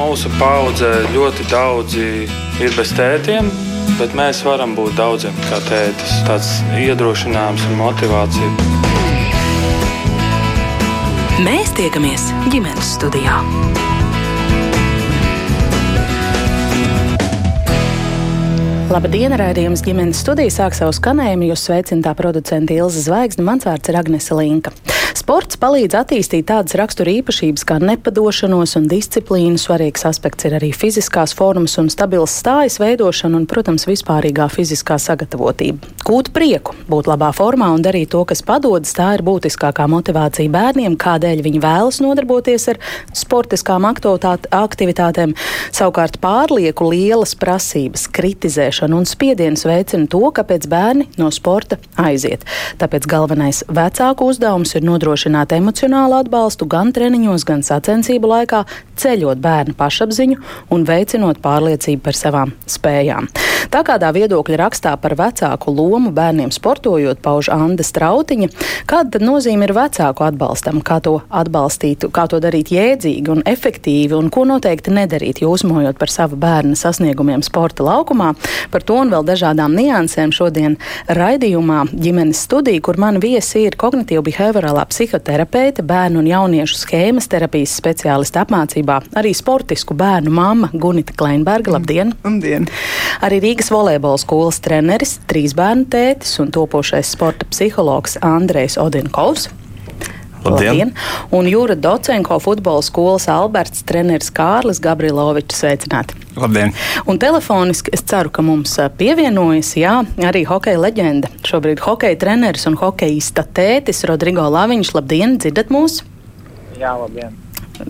Mūsu paudze ļoti daudzi ir bez tētiem, bet mēs varam būt daudziem kā tētis. Tāds iedrošinājums un motivācija. Mēs tiekamies ģimenes studijā. Labdien, raidījums ģimenes studija sāk savu skanējumu. Jūs sveicināta producenta Ilza Zvaigzne, mans vārds ir Agnese Linka. Sports palīdz attīstīt tādas rakstura īpašības kā nepadošanos un disciplīnu. Svarīgs aspekts ir arī fiziskās formas un stabils stājas veidošana un, protams, vispārīgā fiziskā sagatavotība. Gūt prieku, būt labā formā un darīt to, kas padodas, tā ir būtiskākā motivācija bērniem, kādēļ viņi vēlas nodarboties ar sportiskām aktivitātēm. Savukārt pārlieku lielas prasības, kritizēšana un spiediens veicina to, kāpēc bērni no sporta aiziet. Tāpēc galvenais vecāku uzdevums ir nodrošināt nodrošināt emocionālu atbalstu gan treniņos, gan sacensību laikā, ceļot bērnu pašapziņu un veicinot pārliecību par savām spējām. Tā kādā viedokļa rakstā par vecāku lomu bērniem sportojot pauž Anna Strautiņa, kāda nozīme ir vecāku atbalstam, kā to atbalstīt, kā to darīt jēdzīgi un efektīvi un ko noteikti nedarīt, jūsmojot par savu bērnu sasniegumiem sporta laukumā. Par to un vēl dažādām niansēm šodien raidījumā ģimenes studija, kur man viesi ir kognitīva behaviorālā psihoterapeite, bērnu un jauniešu schēmas terapijas speciālista apmācībā, arī sportisku bērnu mamma Gunita Kleinberga. Labdien! Labdien! Arī Rīgas volejbola skolas treneris, trīs bērnu tētis un topošais sporta psihologs Andrejs Odinkovs. Labdien. Labdien! Un Jūra Docenko futbola skolas Alberts treneris Kārlis Gabrilovičs sveicināti. Labdien! Un telefoniski es ceru, ka mums pievienojas jā, arī hokeja leģenda. Šobrīd hokeja treneris un hokeja tētis Rodrigo Laviņš. Labdien, dzirdat mūs? Jā, labdien!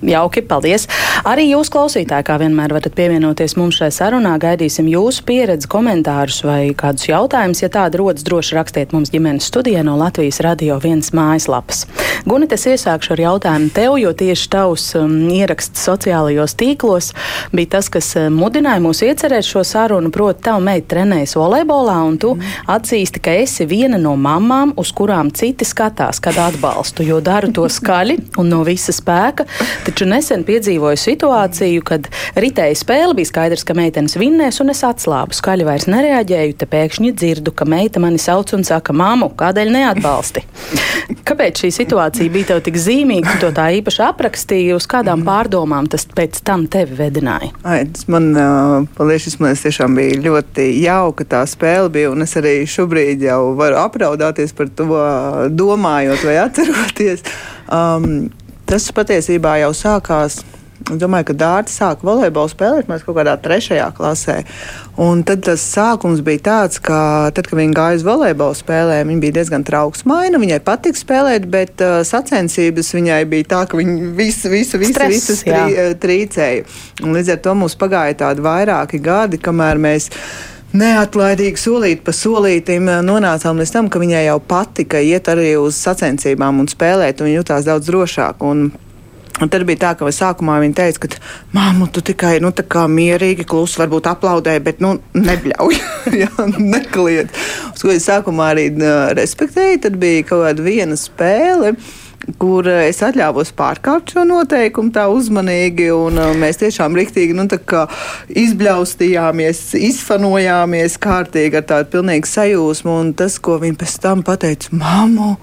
Jauki, paldies. Arī jūs, klausītāji, kā vienmēr, varat pievienoties mums šai sarunā. Gaidīsim jūsu pieredzi, komentārus vai kādus jautājumus. Ja tādi rodas, droši rakstiet mums ģimenes studijā no Latvijas radio vienas mājaslapas. Gunit, es iesākšu ar jautājumu tev, jo tieši tavs um, ieraksts sociālajos tīklos bija tas, kas um, mudināja mūs iecerēt šo sarunu. Proti, tava meita trenējas volejbolā, un tu mm. atzīsti, ka esi viena no mamām, uz kurām citi skatās, kad atbalstu, jo daru to skaļi un no visa spēka. Taču nesen piedzīvoju situāciju, kad ritēja spēle, bija skaidrs, ka meitenes vinnēs, un es atslābu. Skaļi vairs nereaģēju, te pēkšņi dzirdu, ka meita mani sauc un saka, māmu, kādēļ neatbalsti? Kāpēc šī situācija bija tev tik zīmīga? Tu to tā īpaši aprakstīji, uz kādām pārdomām tas pēc tam tevi vedināja? Ai, tas man, paldies, man tiešām bija ļoti jauka tā spēle bija, un es arī šobrīd jau varu apraudāties par to, domājot vai atceroties. Um, Tas patiesībā jau sākās. Es domāju, ka Dārta sāka volejbolu spēlēt mēs kaut kādā trešajā klasē. Un tad tas sākums bija tāds, ka tad, kad viņa gāja uz volejbola spēlēm, viņa bija diezgan trauksmaina. Viņai patika spēlēt, bet uh, sacensības viņai bija tā, ka viņa visu, visu, visu, Stress, visu trī, uh, trīcēja. Un līdz ar to mums pagāja tādi vairāki gadi, kamēr mēs neatlaidīgi solīt pa solītim eh, nonācām līdz tam, ka viņai jau patika iet arī uz sacensībām un spēlēt, un viņa jutās daudz drošāk. Un Un tad bija tā, ka sākumā viņa teica, ka, māmu, tu tikai nu, mierīgi, klusi, varbūt aplaudēji, bet nu, nebļauj, jā, nekliedz. Uz ko es sākumā arī uh, respektēju, tad bija kaut kāda viena spēle. Uh, kur eh, es atļāvos pārkāpt šo noteikumu tā uzmanīgi, un uh, mēs tiešām riktīgi nu, izbļaustījāmies, izfanojāmies kārtīgi ar tādu pilnīgu sajūsmu, un tas, ko viņi pēc tam pateica, mamu,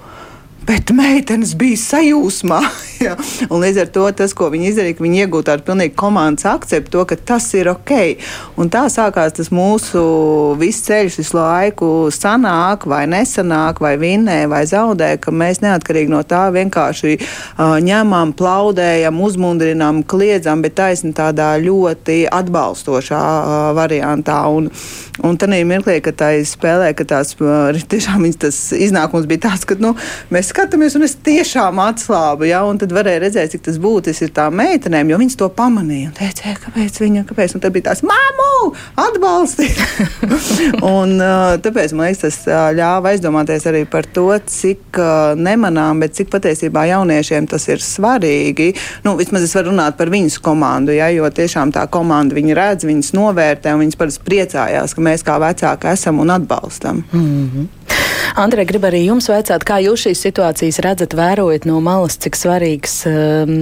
Bet meitenes bija sajūsmā. ja. Līdz ar to tas, ko viņi izdarīja, viņi iegūta tādu pilnīgi komandas akceptu, to, ka tas ir ok. Un tā sākās tas mūsu viss ceļš visu laiku sanāk vai nesanāk, vai vinnē vai zaudē, ka mēs neatkarīgi no tā vienkārši uh, ņemam, plaudējam, uzmundrinām, kliedzam, bet taisni tādā ļoti atbalstošā uh, variantā. Un, un tad mirklī, kad tā spēlē, ka tās uh, tiešām tas iznākums bija tāds, ka nu, mēs skatāmies, un es tiešām atslābu. Ja? Un tad varēja redzēt, cik tas būtiski ir tām meitenēm, jo viņas to pamanīja. Un teica, kāpēc viņa, kāpēc? Un tad bija tās māmu, atbalsti! un tāpēc man liekas, tas ļāva aizdomāties arī par to, cik nemanām, bet cik patiesībā jauniešiem tas ir svarīgi. Nu, vismaz es varu runāt par viņas komandu, ja? jo tiešām tā komanda viņi redz, viņas novērtē, un viņas parasti priecājās, ka mēs kā vecāki esam un atbalstam. Mm -hmm. Andrei, gribu arī jums veicāt, kā jūs šīs situācijas redzat, vērojat no malas, cik svarīgs um,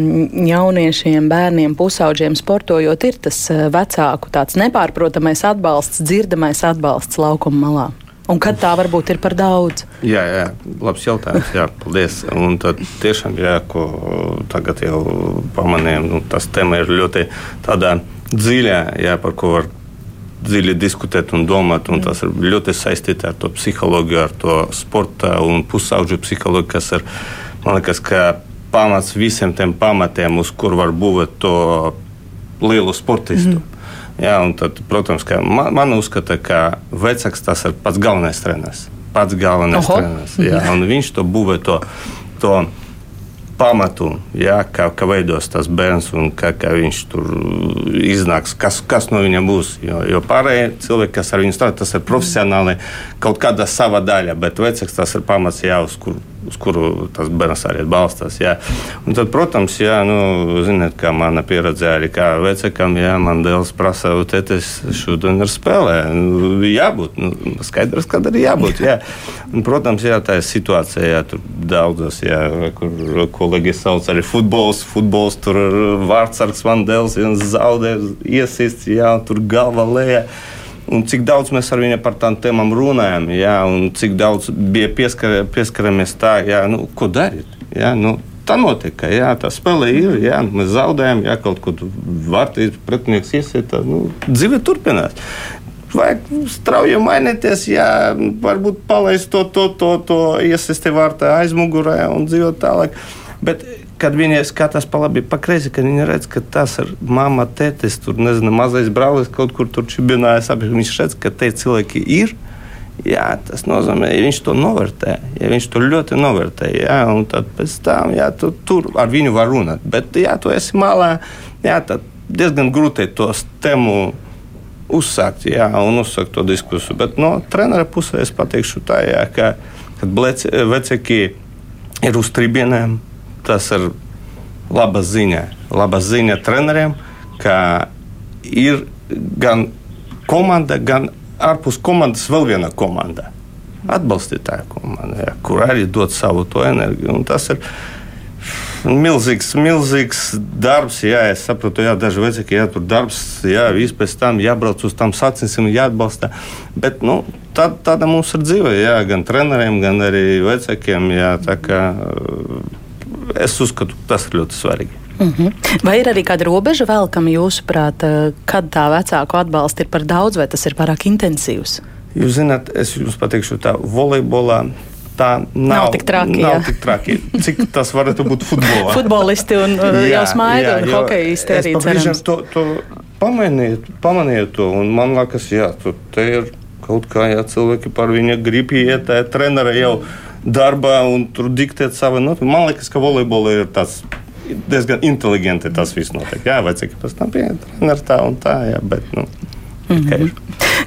jauniešiem, bērniem, pusauģiem sportojot ir tas uh, vecāku tāds nepārprotamais atbalsts, dzirdamais atbalsts laukuma malā. Un kad tā varbūt ir par daudz? Jā, jā labs jautājums. Jā, paldies. Un tad tiešām, jā, ko tagad jau pamanījām, nu, tas tema ir ļoti tādā dziļā, jā, par ko var dziļi diskutēt un domāt. Un tas ir ļoti saistīts ar to psiholoģiju, ar to sporta un pusauģu psiholoģiju, kas ir, liekas, pamats visiem tiem pamatiem, uz kur var būvēt to lielu sportistu. Mm. Jā, tad, protams, man, man uzskata, ka vecāks tas ir pats galvenais treneris. Pats galvenais Oho. treneris. Jā, un viņš to būvē to. to pamatu, jā, kā, kā veidos tas bērns un kā, kā viņš tur iznāks, kas, kas no viņa būs. Jo, jo pārējie cilvēki, kas ar viņu strādā, tas ir profesionāli kaut kāda sava daļa, bet vecāks tas ir pamats jā, uz kuru uz kuru tas bērns arī balstās. Tad, protams, jā, nu, ziniet, kā mana pieredze arī kā vecākam, jā, man dēls prasa, tētis šodien ir spēlē. Nu, jābūt, nu, skaidrs, kad arī jābūt. Jā. Un, protams, jā, tā ir situācija, jā, tur daudzas, jā, kur kolēģi sauc arī futbols, futbols, tur vārdsargs man dēls, viens zaudē, iesists, jā, tur galva lejā un cik daudz mēs ar viņu par tām tēmām runājam, jā, un cik daudz bija pieskar, pieskaramies tā, jā, nu, ko darīt. Jā, nu, tā notiek, ka jā, tā spēle ir, jā, mēs zaudējam, jā, kaut kur vārtīs pretinieks iesiet, tā, nu, dzīve turpinās. Vajag strauji mainīties, jā, varbūt palaist to, to, to, to iesaisti vārtā aizmugurē un dzīvot tālāk. Bet kad viņi skatās pa labi, pa kreisi, kad viņi redz, ka tas ir mamma, tētis, tur nezinu, mazais brālis kaut kur tur čibinājas, viņš redz, ka te cilvēki ir. Jā, tas nozīmē, ja viņš to novērtē, ja viņš to ļoti novērtē, jā, un tad pēc tam, jā, tu, tur ar viņu var runāt. Bet, ja tu esi malā, jā, tad diezgan grūti to tēmu uzsākt, jā, un uzsākt to diskusiju. Bet no trenera puses es pateikšu tā, jā, ka, kad vecāki ir uz tribienēm, tas ir laba ziņa. Laba ziņa treneriem, ka ir gan komanda, gan ārpus komandas vēl viena komanda. Atbalstītāja komanda, ja, kur arī dod savu to enerģiju. Un tas ir milzīgs, milzīgs darbs. Jā, es saprotu, jā, daži vecāki, jā, tur darbs, jā, viss pēc tam jābrauc uz tām sacensībām, jāatbalsta. Bet, nu, tā, tāda mums ir dzīve, jā, gan treneriem, gan arī vecākiem. Jā, tā kā, es uzskatu, tas ir ļoti svarīgi. Mm -hmm. Vai ir arī kāda robeža velkama jūsuprāt, eh, kad tā vecāku atbalsta ir par daudz vai tas ir pārāk intensīvs? Jūs zināt, es jums pateikšu, tā volejbolā tā nav, nav tik traki. Nav tik traki. Cik tas varētu būt futbolā? Futbolisti un jā, jau smaida un hokejisti arī cerams. To, to pamanīju, pamanīju to, un man liekas, jā, te ir kaut kā, jā, cilvēki par viņa grib iet, treneri jau. Mm darbā un tur diktēt savu. Nu, man liekas, ka volejbolā ir tas diezgan inteliģenti tas viss notiek. Jā, vai cik pēc tam pietiek tā un tā, jā, bet. Nu, Mm -hmm.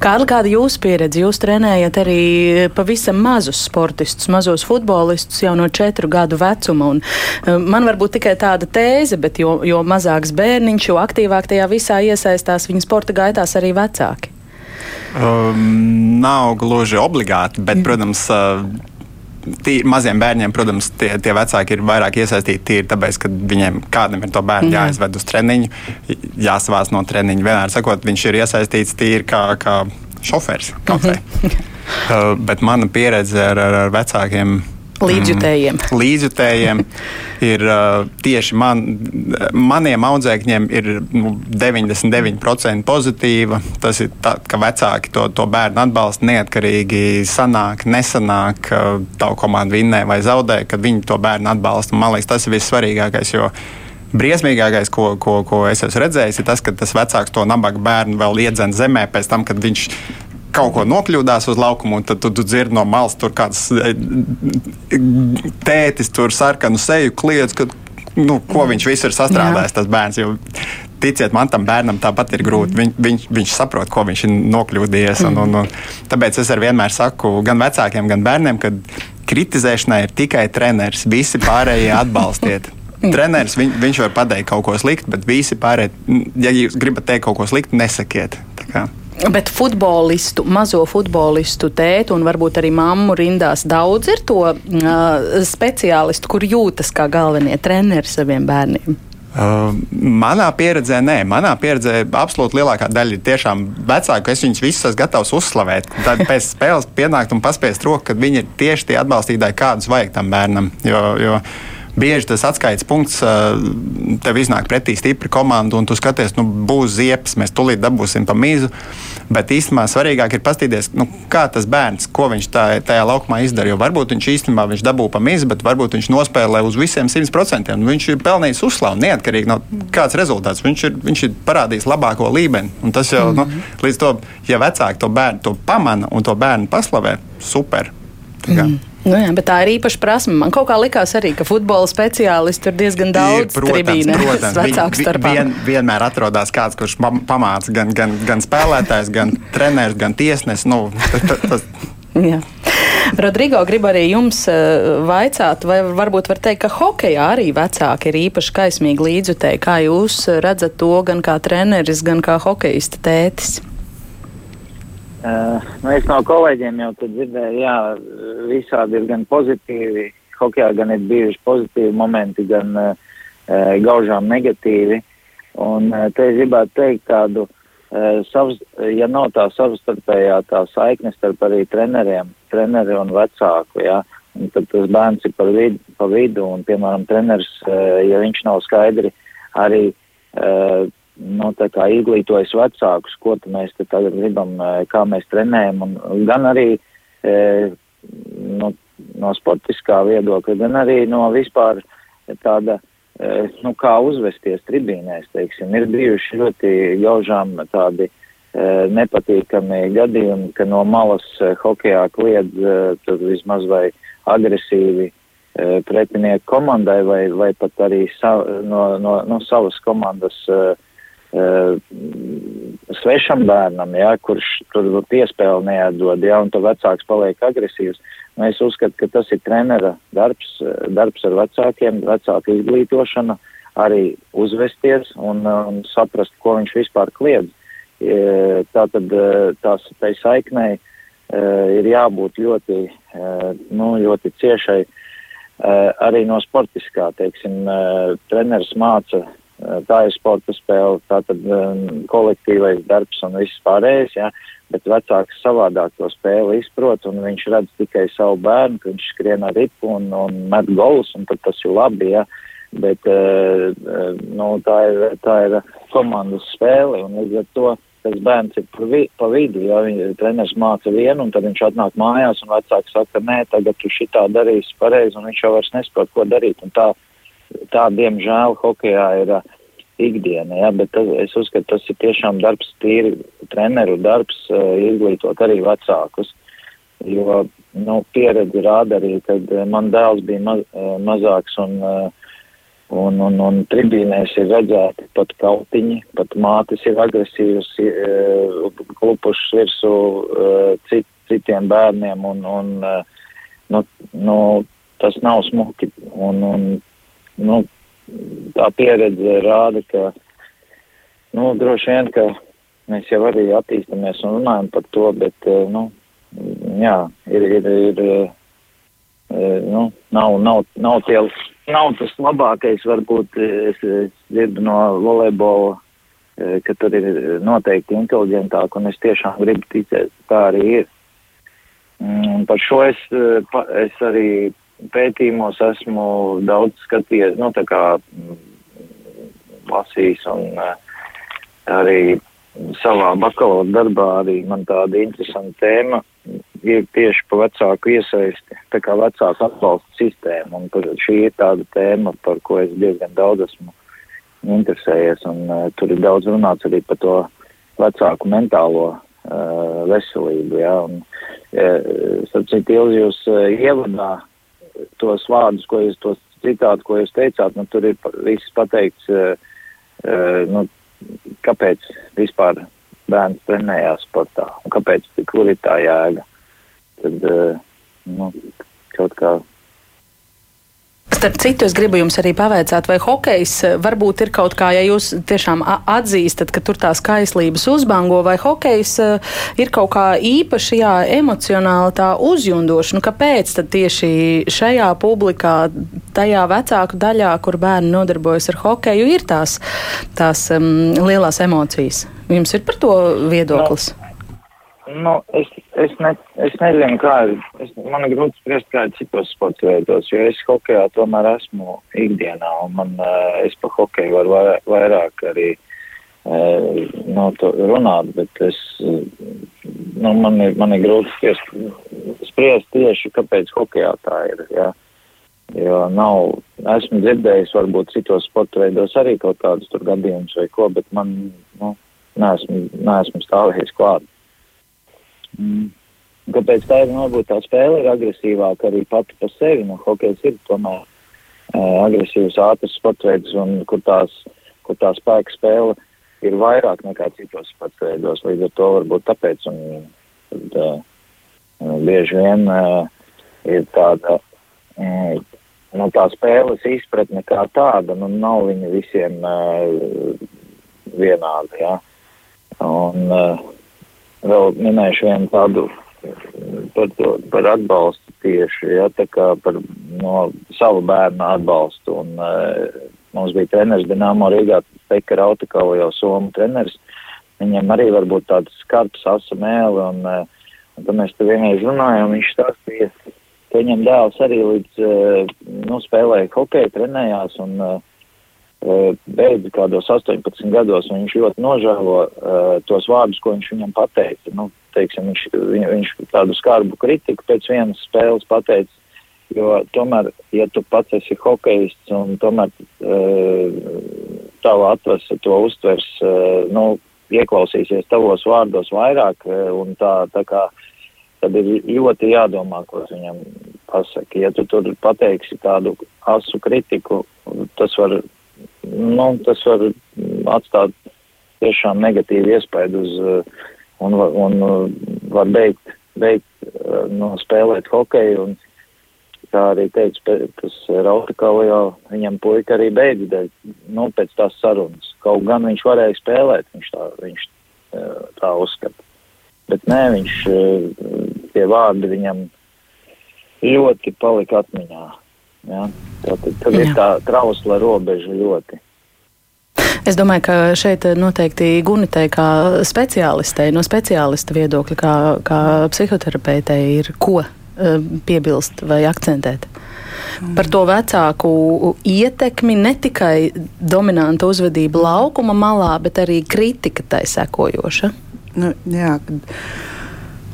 Kāda, kāda jūsu pieredze? Jūs trenējat arī pavisam mazus sportistus, mazos futbolistus jau no četru gadu vecuma. Un, uh, man varbūt tikai tāda tēze, bet jo, jo mazāks bērniņš, jo aktīvāk tajā visā iesaistās viņa sporta gaitās arī vecāki. Um, nav gluži obligāti, bet, mm. protams, uh, tīri maziem bērniem, protams, tie, tie vecāki ir vairāk iesaistīti tīri tāpēc, ka viņiem kādam ir to bērnu Jā. jāizved uz treniņu, jāsavāc no treniņa. Vienmēr sakot, viņš ir iesaistīts tīri kā, kā šofērs. uh, bet mana pieredze ar, ar, ar vecākiem Līdzjutējiem. Mm, līdzjutējiem ir uh, tieši man, maniem audzēkņiem ir nu, 99% pozitīva. Tas ir tā, ka vecāki to, to bērnu atbalsta neatkarīgi sanāk, nesanāk, uh, tavu komandu vinnē vai zaudē, kad viņi to bērnu atbalsta. Man liekas, tas ir vissvarīgākais. Briesmīgākais, ko, ko, ko es esmu redzējis, ir tas, ka tas vecāks to nabaga bērnu vēl iedzen zemē pēc tam, kad viņš kaut ko nokļūdās uz laukumu, un tad tu, tu dzirdi no malas, tur kāds e, tētis, tur sarkanu seju kliedz, ka, nu, ko viņš visu ir sastrādājis, tas bērns. Jo, ticiet man, tam bērnam tāpat ir grūti. Viņ, viņš, viņš saprot, ko viņš ir nokļūdījies. Un, un, un, tāpēc es vienmēr saku gan vecākiem, gan bērniem, ka kritizēšanai ir tikai treneris. Visi pārējie atbalstiet. Treneris viņ, viņš var pateikt kaut ko sliktu, bet visi pārējie, ja jūs gribat teikt kaut ko sliktu, nesakiet. Bet futbolistu, mazo futbolistu tētu un varbūt arī mammu rindās daudz ir to uh, speciālistu, kur jūtas kā galvenie treneri saviem bērniem. Uh, manā pieredzē, nē, manā pieredzē absolūti lielākā daļa ir tiešām vecāki. Es viņus visus esmu gatavs uzslavēt. Tad pēc spēles pienākt un paspiest roku, kad viņi ir tieši tie atbalstītāji, kādus vajag tam bērnam. Jo, jo bieži tas atskaites punkts tev iznāk pretī stipra komanda, un tu skaties, nu, būs ziepes, mēs tulīt dabūsim pa mīzu. Bet īstenībā svarīgāk ir paskatīties, nu, kā tas bērns, ko viņš tā, tajā laukumā izdara. Jo varbūt viņš īstenībā viņš dabū pa mīzu, bet varbūt viņš nospēlē uz visiem 100%. Nu, viņš ir pelnījis uzslavu neatkarīgi no kāds rezultāts. Viņš ir, viņš ir parādījis labāko līmeni. Un tas jau, mm -hmm. nu, līdz to, ja vecāki to bērnu to pamana un to bērnu paslavē, super. Mm. Nu jā, bet tā ir īpaša prasme. Man kaut kā likās arī, ka futbola speciālisti ir diezgan daudz. Ir, protams, tribīne, protams vecāku starpā. Vien, vienmēr atrodas kāds, kurš pamāca gan, gan, gan spēlētājs, gan treneris, gan tiesnesis. Nu, tas, Jā. Rodrigo, gribu arī jums uh, vaicāt, vai varbūt var teikt, ka hokejā arī vecāki ir īpaši kaismīgi līdzutēji. Kā jūs redzat to gan kā treneris, gan kā hokeista tētis? Uh, nu es no kolēģiem jau dzirdēju, jā, visādi ir gan pozitīvi, hokejā gan ir bijuši pozitīvi momenti, gan uh, gaužām negatīvi. Un uh, te gribētu teikt tādu, uh, savs, ja nav tā savstarpējā tā saikne starp arī treneriem, treneri un vecāku, jā, un tad tas bērns ir par vidu, pa vidu un, piemēram, treneris, uh, ja viņš nav skaidri arī uh, nu, izglītojas vecākus, ko mēs tagad gribam, e, kā mēs trenējam, un gan arī e, nu, no sportiskā viedokļa, gan arī no vispār tāda, e, nu, kā uzvesties tribīnēs, teiksim, ir bijuši ļoti gaužām tādi nepatīkami gadījumi, ka no malas hokejā kliedz tur vismaz vai agresīvi pretinieku komandai vai, vai pat arī sa, no, no, no savas komandas Uh, svešam bērnam, ja, kurš tur piespēli neatdod, ja, un to vecāks paliek agresīvs. Nu, es uzskatu, ka tas ir trenera darbs, darbs ar vecākiem, vecāka izglītošana, arī uzvesties un, un saprast, ko viņš vispār kliedz. Tā tad tās tai saiknei ir jābūt ļoti, nu, ļoti ciešai arī no sportiskā, teiksim, treneris māca tā ir sporta spēle, tā tad um, kolektīvais darbs un viss pārējais, jā, bet vecāks savādāk to spēli izprot un viņš redz tikai savu bērnu, ka viņš skrien ar ripu un, un met golus un tas ir labi, jā, bet uh, nu, tā, ir, tā ir komandas spēle un līdz ar to tas bērns ir pa, vi, pa vidu, ja viņa treneris māca vienu un tad viņš atnāk mājās un vecāks saka, nē, tagad tu šitā darīsi pareizi un viņš jau vairs nesaprot, ko darīt. Un tā tā, diemžēl, hokeja ir uh, ikdiena, ja, bet tas, es uzskatu, tas ir tiešām darbs, tīri treneru darbs, uh, izglītot arī vecākus, jo, nu, pieredze rāda arī, kad uh, man dēls bija maz, mazāks un, un, un, un tribīnēs ir redzēti pat kautiņi, pat mātes ir agresīvas, klupušas virsū cit, citiem bērniem un, un nu, nu, tas nav smuki. Un, un nu, tā pieredze rāda, ka nu, droši vien, ka mēs jau arī attīstamies un runājam par to, bet eh, nu, jā, ir, ir, ir eh, nu, nav, nav, nav, tie, nav tas labākais, varbūt es, es dzirdu no volejbola, eh, ka tur ir noteikti inteliģentāk, un es tiešām gribu ticēt, tā arī ir. Un par šo es, es arī pētījumos esmu daudz skatījies, nu, tā kā mm, lasījis un uh, arī savā bakalaura darbā arī man tāda interesanta tēma ir tieši pa vecāku iesaisti, tā kā vecāku atbalsta sistēmu, un par, šī ir tāda tēma, par ko es diezgan daudz esmu interesējies, un uh, tur ir daudz runāts arī par to vecāku mentālo uh, veselību, jā, un, uh, starp citu, jūs uh, ievadā tos vārdus, ko jūs, tos citātus, ko jūs teicāt, nu, tur ir viss pateikts, uh, uh, nu, kāpēc vispār bērns trenējās sportā un kāpēc, kur ir tā jēga. Tad, uh, nu, kaut kā Starp citu, es gribu jums arī pavaicāt, vai hokejs eh, varbūt ir kaut kā, ja jūs tiešām atzīstat, ka tur tās kaislības uzbango, vai hokejs eh, ir kaut kā īpaši jā, emocionāli tā uzjundoši. Nu, kāpēc tad tieši šajā publikā, tajā vecāku daļā, kur bērni nodarbojas ar hokeju, ir tās, tās um, lielās emocijas? Jums ir par to viedoklis? No. Nu, es, es, ne, es nezinu, kā es, man ir grūti spriest, kā ir citos sporta veidos, jo es hokejā tomēr esmu ikdienā, un man, uh, es pa hokeju varu vairāk, vairāk arī uh, no to runāt, bet es, uh, nu, man ir, man ir grūti spriest, spriest tieši, kāpēc hokejā tā ir, jā. Jo nav, esmu dzirdējis varbūt citos sporta veidos arī kaut kādus gadījumus vai ko, bet man, nu, neesmu, neesmu stāvējis klāt. Mm. Kāpēc tā ir varbūt tā spēle ir agresīvāka arī pati par sevi? Nu, hokejs ir tomēr uh, agresīvs, ātrs sports veids, un kur, tās, kur tā spēka spēle ir vairāk nekā citos sports veidos. Līdz ar to varbūt tāpēc un tad, uh, bieži vien uh, ir tāda, uh, nu, tā spēles izpratne kā tāda, nu, nav viņa visiem uh, vienāda, jā. Un, uh, vēl minēšu vienu tādu par, to, par atbalstu tieši, ja, par no savu bērnu atbalstu. Un, uh, mums bija treneris Dinamo Rīgā, Pekka Rautikava jau Somu treneris. Viņam arī varbūt tāds skarbs asa mēle, un, uh, un tad mēs te vienreiz runājām, viņš stāstīja, ka viņam dēls arī līdz, uh, nu, spēlēja hokeju, trenējās, un uh, beidz kādos 18 gados, un viņš ļoti nožēlo uh, tos vārdus, ko viņš viņam pateica. Nu, teiksim, viņš, viņ, viņš tādu skarbu kritiku pēc vienas spēles pateica, jo tomēr, ja tu pats esi hokejists un tomēr uh, tava atvese to uztvers, uh, nu, ieklausīsies tavos vārdos vairāk, uh, un tā, tā kā tad ir ļoti jādomā, ko viņam pasaka. Ja tu tur pateiksi tādu asu kritiku, tas var nu, tas var atstāt tiešām negatīvu iespaidu uz, uh, un, un uh, var beigt, beigt uh, no spēlēt hokeju. Un, tā arī teica, tas Rautakālijā viņam puika arī beidz dēļ, nu, pēc tās sarunas. Kaut gan viņš varēja spēlēt, viņš tā, viņš tā uzskata. Bet nē, viņš, tie vārdi viņam ļoti palika atmiņā. Ja? Tad, tad ir tā trausla robeža ļoti. Es domāju, ka šeit noteikti Gunitei kā speciālistei, no speciālista viedokļa, kā, kā psihoterapeitei, ir ko eh, piebilst vai akcentēt. Par to vecāku ietekmi ne tikai dominanta uzvedība laukuma malā, bet arī kritika tai sekojoša. Nu, jā,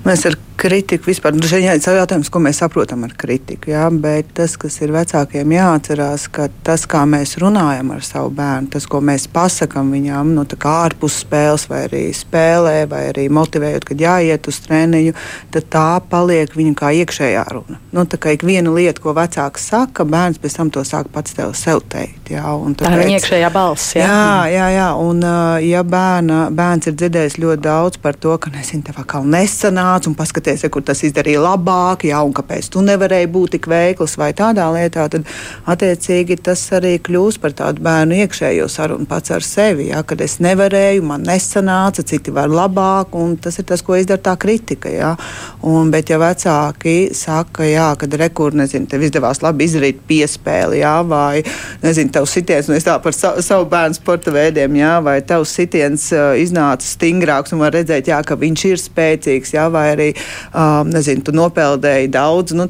mēs ar kritiku vispār. Nu, šeit ir jautājums, ko mēs saprotam ar kritiku. Jā, bet tas, kas ir vecākiem jāatcerās, ka tas, kā mēs runājam ar savu bērnu, tas, ko mēs pasakām viņam, nu, ārpus spēles, vai arī spēlē, vai arī motivējot, kad jāiet uz treniņu, tad tā paliek viņa kā iekšējā runa. Nu, tā kā ik viena lieta, ko vecāks saka, bērns pēc tam to sāk pats tev sev teikt. Jā, tāpēc, tā ir viņa iekšējā balss. Jā, jā, jā. jā. Un, ja bērna, bērns ir dzirdējis ļoti daudz par to, ka nezinu, tev kā nesanāca un paskatās, paskaties, ja, kur tas izdarīja labāk, jā, un kāpēc tu nevarēji būt tik veikls vai tādā lietā, tad attiecīgi tas arī kļūst par tādu bērnu iekšējo sarunu pats ar sevi. Jā, kad es nevarēju, man nesanāca, citi var labāk, un tas ir tas, ko izdara tā kritika. Jā. Un, bet, ja vecāki saka, jā, kad rekur, nezinu, tev izdevās labi izdarīt piespēli, jā, vai, nezinu, tavs sitiens, nu es tā par savu, savu bērnu sporta veidiem, jā, vai tavs sitiens uh, iznāca stingrāks un var redzēt, jā, ka viņš ir spēcīgs, jā, vai arī um, nezinu, tu nopeldēji daudz, nu,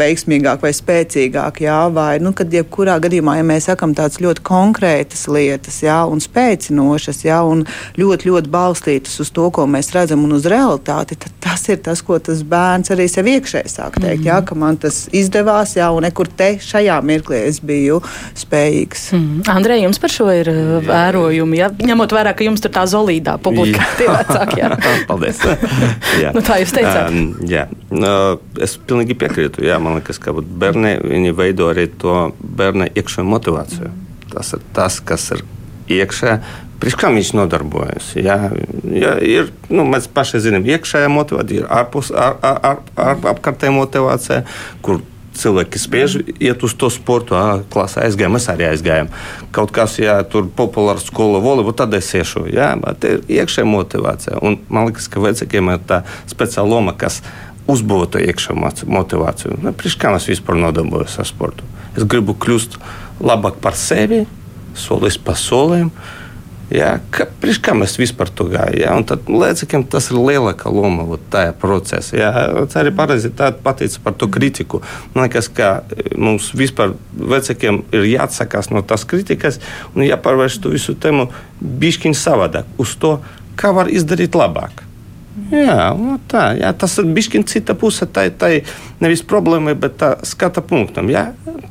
veiksmīgāk vai spēcīgāk, jā, vai, nu, kad jebkurā gadījumā, ja mēs sakam tādas ļoti konkrētas lietas, jā, un spēcinošas, jā, un ļoti, ļoti balstītas uz to, ko mēs redzam un uz realitāti, tad tas ir tas, ko tas bērns arī sev iekšēji sāk teikt, mm. jā, ka man tas izdevās, jā, un nekur te šajā mirklī es biju spējīgs. Mm. Andrej, jums par šo ir vērojumi, jā, ņemot vērā, ka jums tur tā zolīdā publika tie vecāki, jā. Paldies. jā. Nu, tā jūs teicāt. Um, jā, uh, es pilnīgi piekrītu. Jā, man liekas, ka bērni veido arī to bērna iekšējo motivāciju. Tas ir tas, kas ir iekšā. Priekš kā viņš nodarbojas? Jā, jā, ir, nu, mēs paši zinām, iekšējā motivācija, ir ārpus ar, ar, ar, ar, motivācija, kur cilvēki spiež iet uz to sportu, ah, klasē aizgājām, mēs arī aizgājām. Kaut kas, ja tur populāra skola volejbola, tad es iešu. Jā, bet ir iekšējā motivācija. Un man liekas, ka vecākiem ir tā speciāla loma, kas uzbūvē to iekšējo motivāciju. Nu, Priekš kā es vispār nodarbojos ar sportu? Es gribu kļūt labāk par sevi, solis pa solim. Jā, ka, priekš kā mēs vispār to gājām? Jā, un tad lēcekam tas ir lielāka loma tajā procesā. Jā, tas arī pareizi pateica par to kritiku. Man liekas, ka e, mums vispār vecākiem ir jāatsakās no tās kritikas un jāpārvērš to visu tēmu bišķiņ savādāk uz to, kā var izdarīt labāk. Jā, nu tā, jā, tas ir bijis cita puse. Tā ir nevis problēma, bet tā skata punktam. Jā.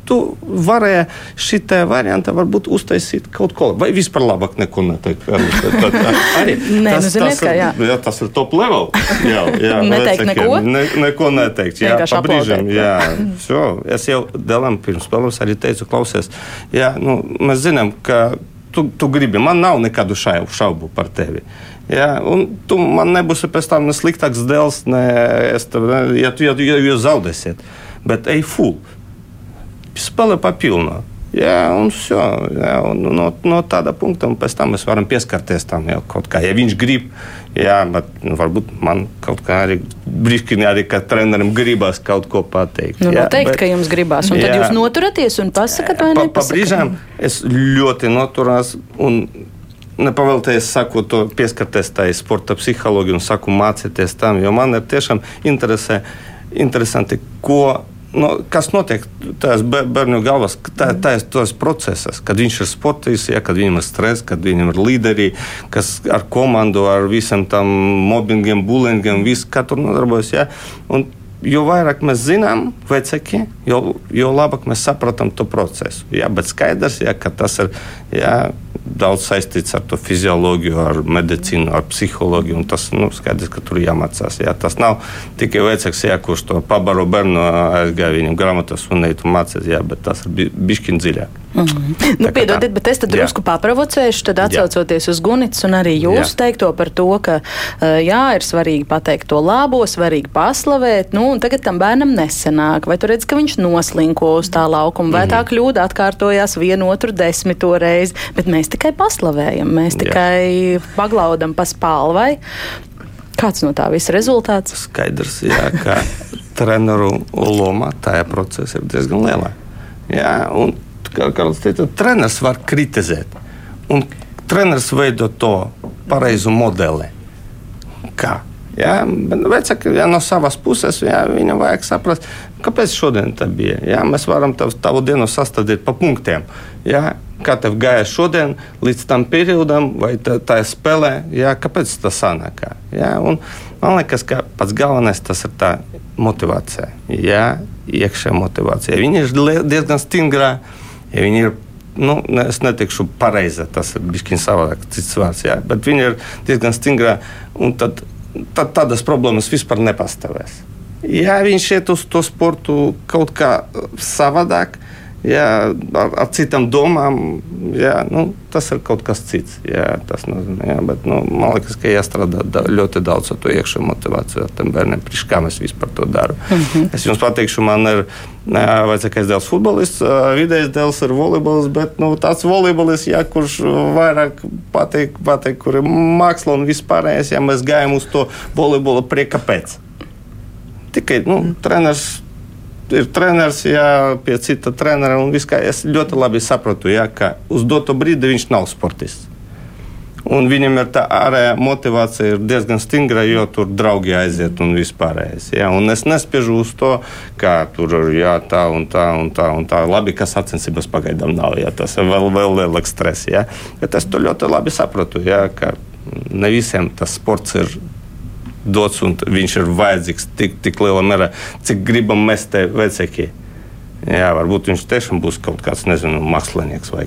Tu varēji šitā variantā varbūt uztaisīt kaut ko, vai vispār labāk neko neteikt. Arī Nē, tas, nu, tas, ir, jā. Jā, tas ir top level. Jā, jā, neteikt neko? Ne, neko neteikt. Jā, pabrīžam, jā. Šo, es jau Dēlam pirms spēles arī teicu, klausies, jā, nu, mēs zinām, ka tu, tu gribi, man nav nekādu šaubu par tevi. Ja, un tu man nebūsi pēc tam ne sliktāks dēls, ne tev, ne, ja tu ja, ja, ja zaudēsiet. Bet ej full. Spēlē papilnā. Jā, un, šo, jā, un no, no tāda punkta pēc tam mēs varam pieskarties tam jau kaut kā. Ja viņš grib, jā, bet nu, varbūt man kaut kā arī brīšķiņā arī kā trenerim gribās kaut ko pateikt. Nu, jā, noteikti, bet, ka jums gribās. Un jā, tad jūs noturaties un pasakat vai ne? Pa, pa brīžām es ļoti noturās un nepavēlties saku to pieskarties tai sporta psiholoģijai un saku mācīties tam, jo man ir tiešām interesē, interesanti, ko. No, kas notiek tajās bērnu ir tas process, kad viņš ir sportists, ja, kad viņam ir stress, kad viņam ir līderi, kas ar komandu, ar visam tam mobbingiem, bullyingiem, visu, tur nodarbojas. Ja. Un jo vairāk mēs zinām, vecāki, jo, jo labāk mēs saprotam to procesu. Jā, bet skaidrs, jā, ka tas ir jā, daudz saistīts ar to fizioloģiju, ar medicīnu, ar psiholoģiju. Tas nu, skaidrs, ka tur jāmācās. Jā. Tas nav tikai vecāks, jā, kurš to pabaro bērnu aizgāja viņam grāmatas un neitu mācīt, bet tas ir bišķiņ dziļāk. Mm -hmm. nu, piedodiet, bet es tad drusku paprovocēšu, tad atsaucoties jā. uz Gunits un arī jūsu teikto par to, ka jā, ir svarīgi pateikt to labo, svarīgi paslavēt, nu, un tagad tam bērnam nesenāk. Vai tu redz, ka viņš noslinko uz tā laukuma, vai mm -hmm. tā kļūda atkārtojās vienu otru desmito reizi, bet mēs tikai paslavējam, mēs tikai jā. paglaudam pa spalvai. Kāds no tā visa rezultāts? Skaidrs, jā, ka treneru loma tajā procesā ir diezgan liela. Jā, un kā Karls teica, treneris var kritizēt. Un treneris veido to pareizo modeli. Kā? Ja, vecāki ja, no savas puses ja, viņam vajag saprast, kāpēc šodien tā bija. Ja, mēs varam tavu, tavu dienu sastādīt pa punktiem. Ja, kā tev gāja šodien, līdz tam periodam, vai tā, tā spēlē, ja, kāpēc tas sanāk. Ja, un, man liekas, ka pats galvenais tas ir tā motivācija. Ja, iekšējā motivācija. Viņa ir diezgan stingra. Ja viņi ir nu, es neteikšu pareizi, tas ir bijis savādāk, cits vārds, jā, bet viņi ir diezgan stingri. Tad, tad tādas problēmas vispār nepastāvēs. Ja viņš iet uz to sportu kaut kā savādāk, jā, ar, ar citām domām, jā, nu, tas ir kaut kas cits. Jā, tas nozīmē, jā, bet, nu, man liekas, ka jāstrādā da, ļoti daudz ar to iekšā motivāciju ar tiem bērniem. Priekš kā mēs vispār to darām? Mm -hmm. Es jums pateikšu, man ir vecākais dēls futbolists, vidējais dēls ir volejbols, bet nu, tāds volejbolis, jā, kurš vairāk patīk, patīk kur ir māksla un vispārējais, ja mēs gājam uz to volejbola prieka pēc. Tikai nu, mm. treneris ir treneris, jā, pie cita trenera. Es ļoti labi saprotu, jā, ka uz doto brīdi viņš nav sportists. Un viņam ir tā ārējā motivācija diezgan stingra, jo tur draugi aiziet un vispārējais. Ja? Un es nespiežu uz to, kā tur ir jā, tā un tā un tā. Un tā. Labi, ka sacensības pagaidām nav. Ja? Tas ir vēl, vēl lielāks stress. Ja? Bet es to ļoti labi saprotu, ja? ka ne visiem tas sports ir dots un viņš ir vajadzīgs tik, tik lielā mērā, cik gribam mēs te vecāki. Jā, varbūt viņš tiešām būs kaut kāds, nezinu, mākslinieks vai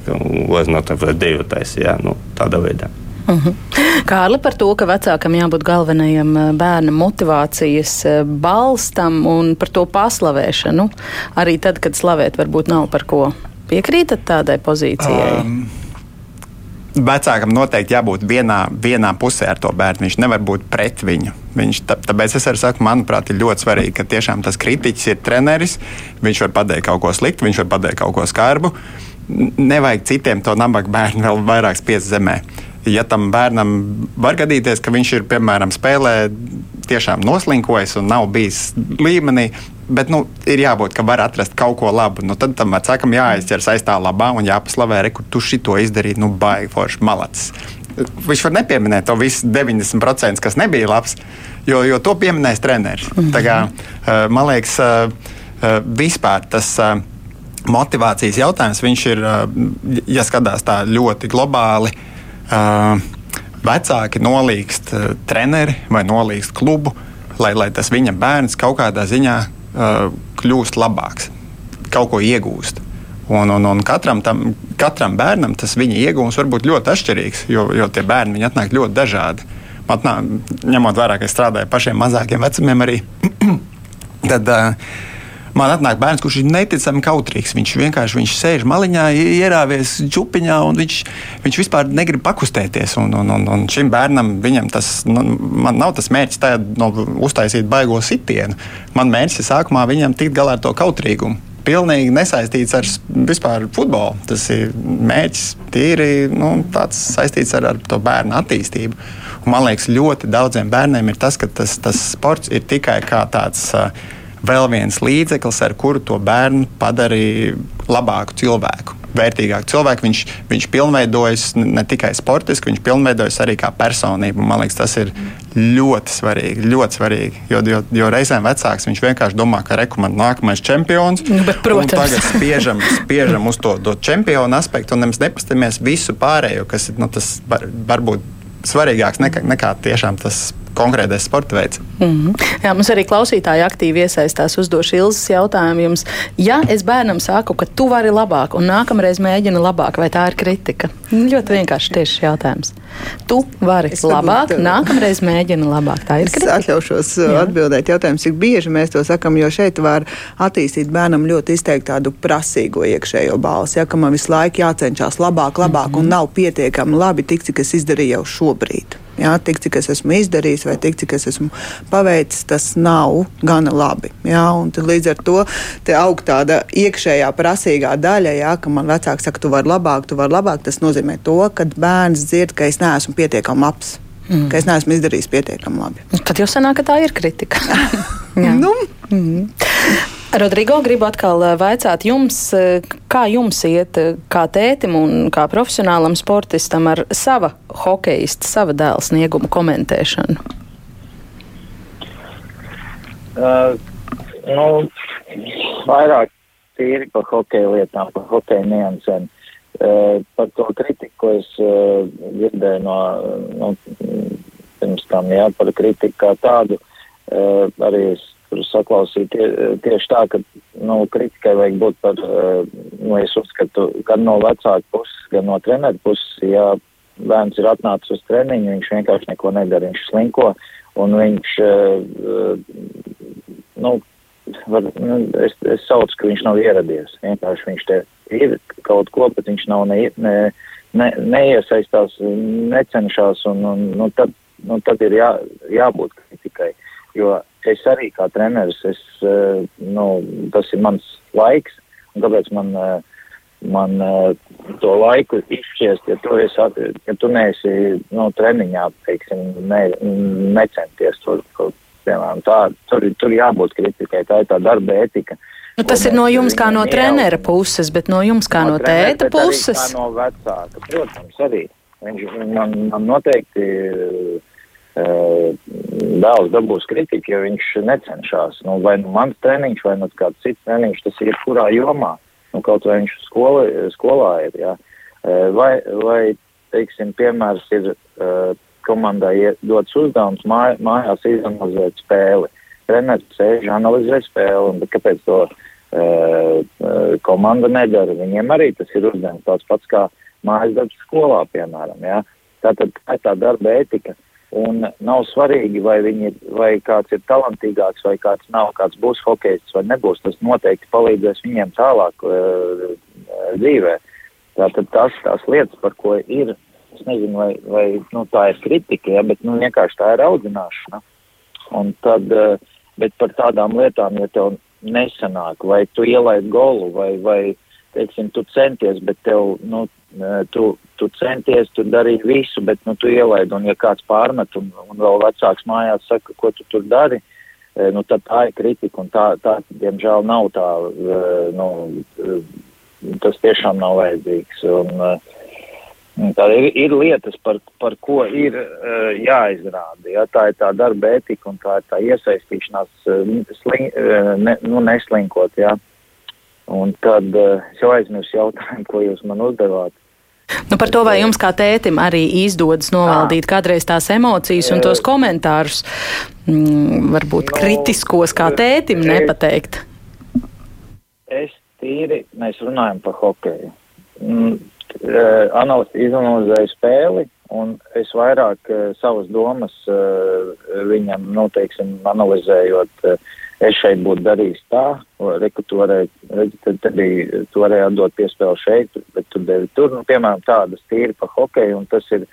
dejotājs. Jā, nu, tādā veidā. Uh mhm. -huh. Kārli par to, ka vecākam jābūt galvenajam eh, bērna motivācijas eh, balstam un par to paslavēšanu. Arī tad, kad slavēt varbūt nav par ko. Piekrītat tādai pozīcijai? Um. Vecākam noteikti jābūt vienā, vienā pusē ar to bērnu. Viņš nevar būt pret viņu. Viņš, tā, tāpēc es arī saku, manuprāt, ir ļoti svarīgi, ka tiešām tas kritiķis ir treneris. Viņš var pateikt kaut ko sliktu, viņš var pateikt kaut ko skarbu. Nevajag citiem to nabaga bērnu vēl vairāk spiest zemē. Ja tam bērnam var gadīties, ka viņš ir piemēram spēlē tiešām noslinkojis un nav bijis līmenī, bet nu, ir jābūt, ka var atrast kaut ko labu. Nu, tad tam vecākam jāizķers aiz tā labā un jāpaslavē, kur tu šito izdarīji, nu, baigi forši malacis. Viņš var nepieminēt to visu 90%, kas nebija labs, jo, jo to pieminēs treneris. -hmm. Tā kā, eh, man liekas, eh, eh, vispār tas motivācijas jautājums, viņš ir, ja skatās tā ļoti globāli, vecāki nolīgst treneri vai nolīgst klubu, lai, lai tas viņa bērns kaut kādā ziņā uh, kļūst labāks, kaut ko iegūst. Un, un, un katram, tam, katram bērnam tas viņa iegūms var būt ļoti atšķirīgs, jo, jo tie bērni atnāk ļoti dažādi. Atnā, ņemot vērā, ka es strādāju pašiem mazākiem vecumiem, arī tad, uh, Man atnāk bērns, kurš ir neticami kautrīgs. Viņš vienkārši viņš sēž maliņā, ierāvies čūpiņā, un viņš, viņš vispār negrib pakustēties. Un, un, un, un šim bērnam tas, nu, nav tas mērķis tagad, no, uztaisīt baigo sitienu. Man mērķis ir sākumā viņam tikt galā ar to kautrīgumu. Pilnīgi nesaistīts ar vispār futbolu. Tas ir mērķis tīri nu, saistīts ar, ar to bērnu attīstību. Un man liekas, ļoti daudziem bērniem ir tas, ka tas, tas sports ir tikai kā tāds. Uh, vēl viens līdzeklis, ar kuru to bērnu padarīja labāku cilvēku. Vērtīgāku cilvēku. Viņš, viņš pilnveidojas ne tikai sportiski, viņš pilnveidojas arī kā personība. Man liekas, tas ir ļoti svarīgi. Ļoti svarīgi jo, jo, jo reizēm vecāks viņš vienkārši domā, ka rekomendācija nākamais čempions. Nu, bet, protams, tagad spiežam, spiežam uz to, to čempionu aspektu un nevis nepastamies visu pārējo, kas nu, tas var, varbūt svarīgāks nekā, nekā tiešām tas konkrētais sporta veids. Mm -hmm. Jā, mums arī klausītāji aktīvi iesaistās uzdošu Ilzas jautājumu jums. Ja es bērnam saku, ka tu vari labāk un nākamreiz mēģini labāk, vai tā ir kritika? Ļoti vienkārši tieši jautājums. Tu vari es labāk, varbūt, nākamreiz mēģini labāk. Tā ir kritika. Es atļaušos uh, Jā. atbildēt jautājumu, cik bieži mēs to sakam, jo šeit var attīstīt bērnam ļoti izteikt tādu prasīgo iekšējo balsi, ja, ka man visu laiku jācenšas labāk, labāk mm -hmm. un nav pietiekami labi tik, cik es izdarīju jau šobrīd. Jā, tik cik es esmu izdarījis, vai tik cik es esmu paveicis, tas nav gana labi. Jā, līdz ar to aug tāda iekšējā prasīgā daļa, jā, ka man vecāks saka, tu vari labāk, tu vari labāk. Tas nozīmē to, ka bērns dzird, ka es neesmu pietiekami labs. Mm. Ka es neesmu izdarījis pietiekami labi. Tad jau sanāk, ka tā ir kritika. nu. mm. Rodrigo, gribu atkal eh, vaicāt jums, eh, kā jums iet, eh, kā tētim un kā profesionālam sportistam ar sava hokeista, sava dēla sniegumu komentēšanu? Uh, nu, vairāk tīri par hokeja lietām, par hokeja niansēm. Uh, par to kritiku, ko es uh, dzirdēju no, no pirms tam, jā, par kritiku kā tādu, uh, arī es tur saklausīt tie, tieši tā, ka nu, kritikai vajag būt par, eh, nu, es uzskatu, gan no vecāka puses, gan no treneru puses, ja bērns ir atnācis uz treniņu, viņš vienkārši neko nedara, viņš slinko, un viņš, eh, nu, var, nu es, es saucu, ka viņš nav ieradies, vienkārši viņš te ir kaut ko, bet viņš nav ne, ne, ne, neiesaistās, necenšās, un, un nu, tad, nu, tad ir jā, jābūt kritikai, jo es arī kā treneris, es, eh, nu, tas ir mans laiks, un kāpēc man, eh, man eh, to laiku izšķiest, ja tu, esi, ja tu neesi nu, treniņā, teiksim, ne, necenties to, piemēram, tā, tur, tur jābūt kritikai, tā ir tā darba etika. Nu, tas ir no jums kā no trenera puses, bet no jums kā no, no tēta puses? Kā no vecāka, protams, arī. Viņš man, man noteikti dēls dabūs kritiku, ja viņš necenšas. Nu, vai nu mans treniņš, vai nu kāds cits treniņš, tas ir jebkurā jomā. Nu, kaut vai viņš skola, skolā ir. Jā. Vai, vai, teiksim, piemērs ir komandai dots uzdevums māj, mājās izanalizēt spēli. Treneris sēž, analizē spēli, bet kāpēc to uh, komanda nedara? Viņiem arī tas ir uzdevums tāds pats kā mājas darbs skolā, piemēram. Jā. Tātad tā ir tā darba ētika. Un nav svarīgi, vai, viņi, vai kāds ir talantīgāks, vai kāds nav, kāds būs hokejists vai nebūs. Tas noteikti palīdzēs viņiem tālāk uh, dzīvē. Tātad tas, tās lietas, par ko ir es nezinu, vai, vai nu, tā ir kritika, ja, bet nu, vienkārši tā ir audzināšana. Un tad, uh, bet par tādām lietām, ja tev nesanāk, vai tu ielaid golu, vai, vai teiksim, tu centies, bet tev, nu, tu, tu centies, tu darīji visu, bet, nu, tu ielaid, un ja kāds pārmet, un, un vēl vecāks mājās saka, ko tu tur dari, nu, tad tā ir kritika, un tā, tā diemžēl, nav tā, nu, tas tiešām nav vajadzīgs. Un, Tā ir, ir lietas, par, par ko ir uh, jāizrāda. Ja? Tā ir tā darba etika un tā ir tā iesaistīšanās, uh, sli, uh, ne, nu, neslinkot. Ja? Un tad uh, es jau aizmirsu jautājumu, ko jūs man uzdevāt. Nu, par to, vai jums kā tētim arī izdodas novaldīt kādreiz tās emocijas un tos komentārus, mm, varbūt no, nu, kritiskos kā tētim es, nepateikt? Es tīri, mēs runājam par hokeju. Mm, uh, izanalizēju spēli, un es vairāk savas domas viņam, nu, teiksim, analizējot, es šeit būtu darījis tā, reku tu varēji, tad, tad bija, tu varēji atdot piespēli šeit, bet tu devi tur, nu, piemēram, tādas tīri pa hokeju, un tas ir,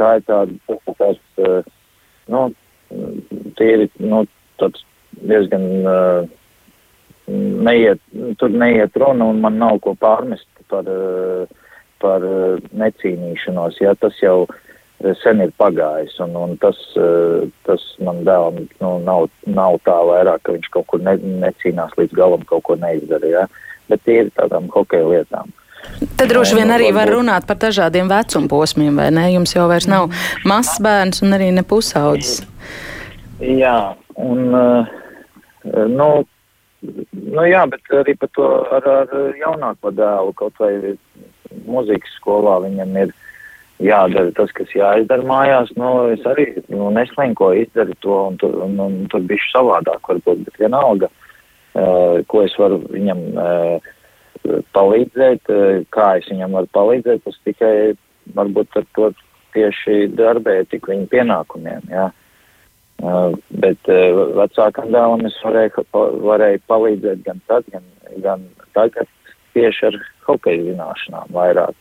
tā ir tāda, tāds, uh, nu, tīri, nu, tāds diezgan, uh, neiet, tur neiet runa, un man nav ko pārmest par, uh, par eh, necīnīšanos, ja tas jau eh, sen ir pagājis, un, un tas, eh, tas man dēlam nu, nav, nav tā vairāk, ka viņš kaut kur ne, necīnās līdz galam, kaut ko neizdara, ja? bet tie ir tādām hokeja lietām. Tad droši vien arī var runāt par dažādiem vecuma posmiem, vai ne? Jums jau vairs nav mazs bērns un arī ne pusaudzis. Jā, un, nu, nu jā, bet arī par to ar, ar jaunāko dēlu kaut vai mūzikas skolā viņam ir jādara tas, kas jāizdara mājās. Nu, es arī nu, neslinkoju izdarīt to, un tur, un, un, tur bija savādāk, varbūt, bet vienalga, uh, ko es varu viņam uh, palīdzēt, uh, kā es viņam varu palīdzēt, tas tikai varbūt ar to tieši darbē, tik viņa pienākumiem. Jā. Uh, bet uh, vecākam dēlam es varēju, varēju palīdzēt gan tad, gan, gan tagad tieši ar hokeja zināšanām vairāk.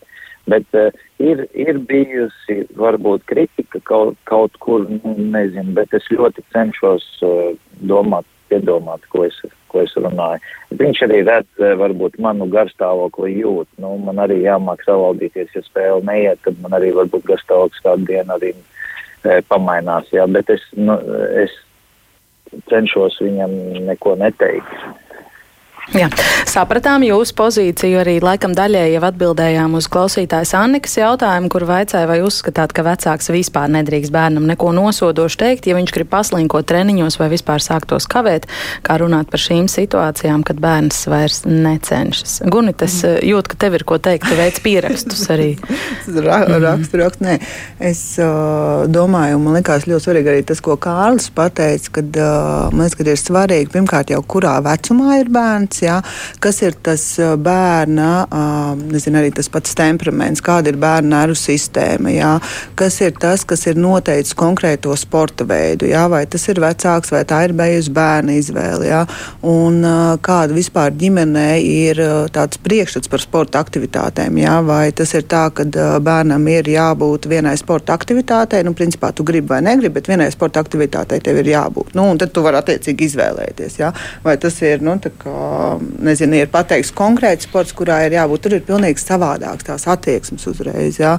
Bet uh, ir, ir bijusi varbūt kritika kaut, kaut kur, nu, nezinu, bet es ļoti cenšos uh, domāt, piedomāt, ko es, ko es runāju. Viņš arī redz uh, varbūt manu garstāvokli jūt. Nu, man arī jāmāk savaldīties, ja spēle neiet, tad man arī varbūt garstāvoklis kādu dienu arī uh, pamainās. Jā, bet es, nu, es cenšos viņam neko neteikt. Jā, sapratām jūsu pozīciju arī laikam daļēji jau atbildējām uz klausītājas Annikas jautājumu, kur vaicāja, vai uzskatāt, ka vecāks vispār nedrīkst bērnam neko nosodošu teikt, ja viņš grib paslinkot treniņos vai vispār sāktos kavēt, kā runāt par šīm situācijām, kad bērns vairs necenšas. Gunit, es mm. jūtu, ka tev ir ko teikt, tu veic pierakstus arī. Ra rakstu, rakstu, nē. Es uh, domāju, man likās ļoti svarīgi arī tas, ko Kārlis pateica, kad uh, man liekas, ka ir svarīgi pirmkārt jau kurā vecumā ir bērns ja, kas ir tas bērna, nezinu, arī tas pats temperaments, kāda ir bērna nervu sistēma, ja, kas ir tas, kas ir noteicis konkrēto sporta veidu, ja, vai tas ir vecāks, vai tā ir bijusi bērna izvēle, ja, un kāda vispār ģimenē ir tāds priekšstats par sporta aktivitātēm, ja, vai tas ir tā, ka bērnam ir jābūt vienai sporta aktivitātei, nu, principā tu gribi vai negribi, bet vienai sporta aktivitātei tev ir jābūt. Nu, un tad tu vari attiecīgi izvēlēties. Ja? Vai tas ir nu, nezinu, ir pateikts konkrēts sports, kurā ir jābūt. Tur ir pilnīgi savādāks tās attieksmes uzreiz. Jā.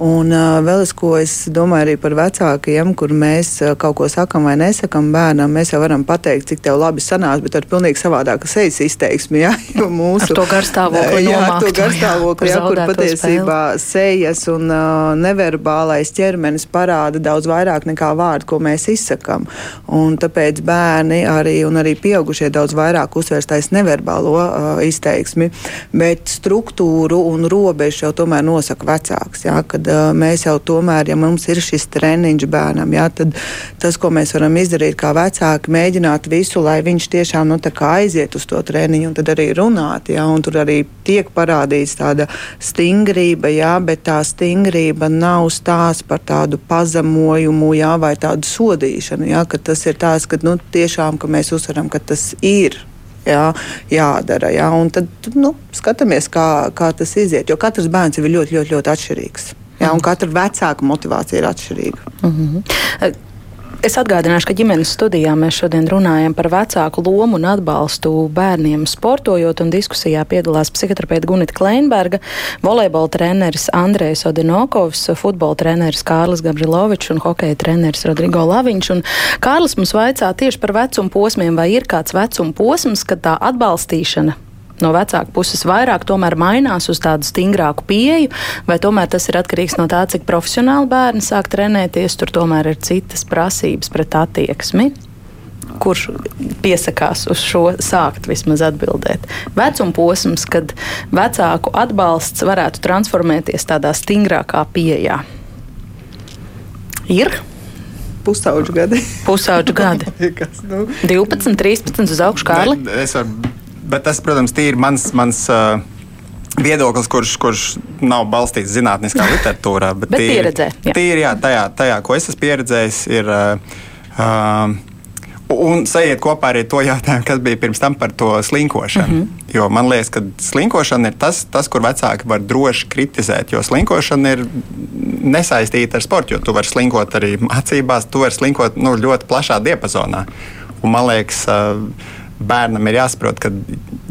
Un vēl es, ko es domāju arī par vecākiem, kur mēs kaut ko sakam vai nesakam bērnam, mēs jau varam pateikt, cik tev labi sanās, bet ar pilnīgi savādāku sejas izteiksmi. Jā, mūsu ar to garstāvokli, jā, nomākt, to garstāvokli jā, kur patiesībā spēli. sejas un uh, neverbālais ķermenis parāda daudz vairāk nekā vārdu, ko mēs izsakam. Un tāpēc bērni arī un arī pieaugušie daudz vairāk uzsvērstais neverbālo uh, izteiksmi, bet struktūru un robežu jau tomēr nosaka vecāks. Jā, kad uh, mēs jau tomēr, ja mums ir šis treniņš bērnam, jā, tad tas, ko mēs varam izdarīt kā vecāki, mēģināt visu, lai viņš tiešām nu, aiziet uz to treniņu un tad arī runāt. Jā, un tur arī tiek parādīts tāda stingrība, jā, bet tā stingrība nav stāsts par tādu pazemojumu jā, vai tādu sodīšanu. Jā, tas ir tāds, ka nu, tiešām ka mēs uzsveram, ka tas ir jā, jādara. Jā, un tad nu, skatāmies, kā, kā tas iziet. Jo katrs bērns ir ļoti, ļoti, ļoti atšķirīgs. Jā, un katra vecāka motivācija ir atšķirīga. Mm -hmm. Es atgādināšu, ka ģimenes studijā mēs šodien runājam par vecāku lomu un atbalstu bērniem sportojot, un diskusijā piedalās psihoterapeita Gunita Kleinberga, volejbola treneris Andrejs Odinokovs, futbola treneris Kārlis Gabrilovičs un hokeja treneris Rodrigo Laviņš. Un Kārlis mums vaicā tieši par vecumu posmiem, vai ir kāds vecuma posms, kad tā atbalstīšana no vecāka puses vairāk tomēr mainās uz tādu stingrāku pieeju, vai tomēr tas ir atkarīgs no tā, cik profesionāli bērni sāk trenēties, tur tomēr ir citas prasības pret attieksmi. Kurš piesakās uz šo sākt vismaz atbildēt? Vecuma posms, kad vecāku atbalsts varētu transformēties tādā stingrākā pieejā. Ir pusauģu gadi. Pusauģu gadi. Kas, nu? 12, 13 uz augšu, Kārli. Es varu bet tas, protams, ir mans. mans uh, Viedoklis, kurš, kurš nav balstīts zinātniskā literatūrā, bet, bet pieredzē, jā. tīri jā, tajā, tajā, ko es esmu pieredzējis, ir uh, Un sajiet kopā arī to jautājumu, kas bija pirms tam par to slinkošanu. Mm -hmm. Jo man liekas, ka slinkošana ir tas, tas, kur vecāki var droši kritizēt. Jo slinkošana ir nesaistīta ar sportu, jo tu vari slinkot arī mācībās, tu vari slinkot nu, ļoti plašā diapazonā. Un man liekas, uh, bērnam ir jāsaprot, ka,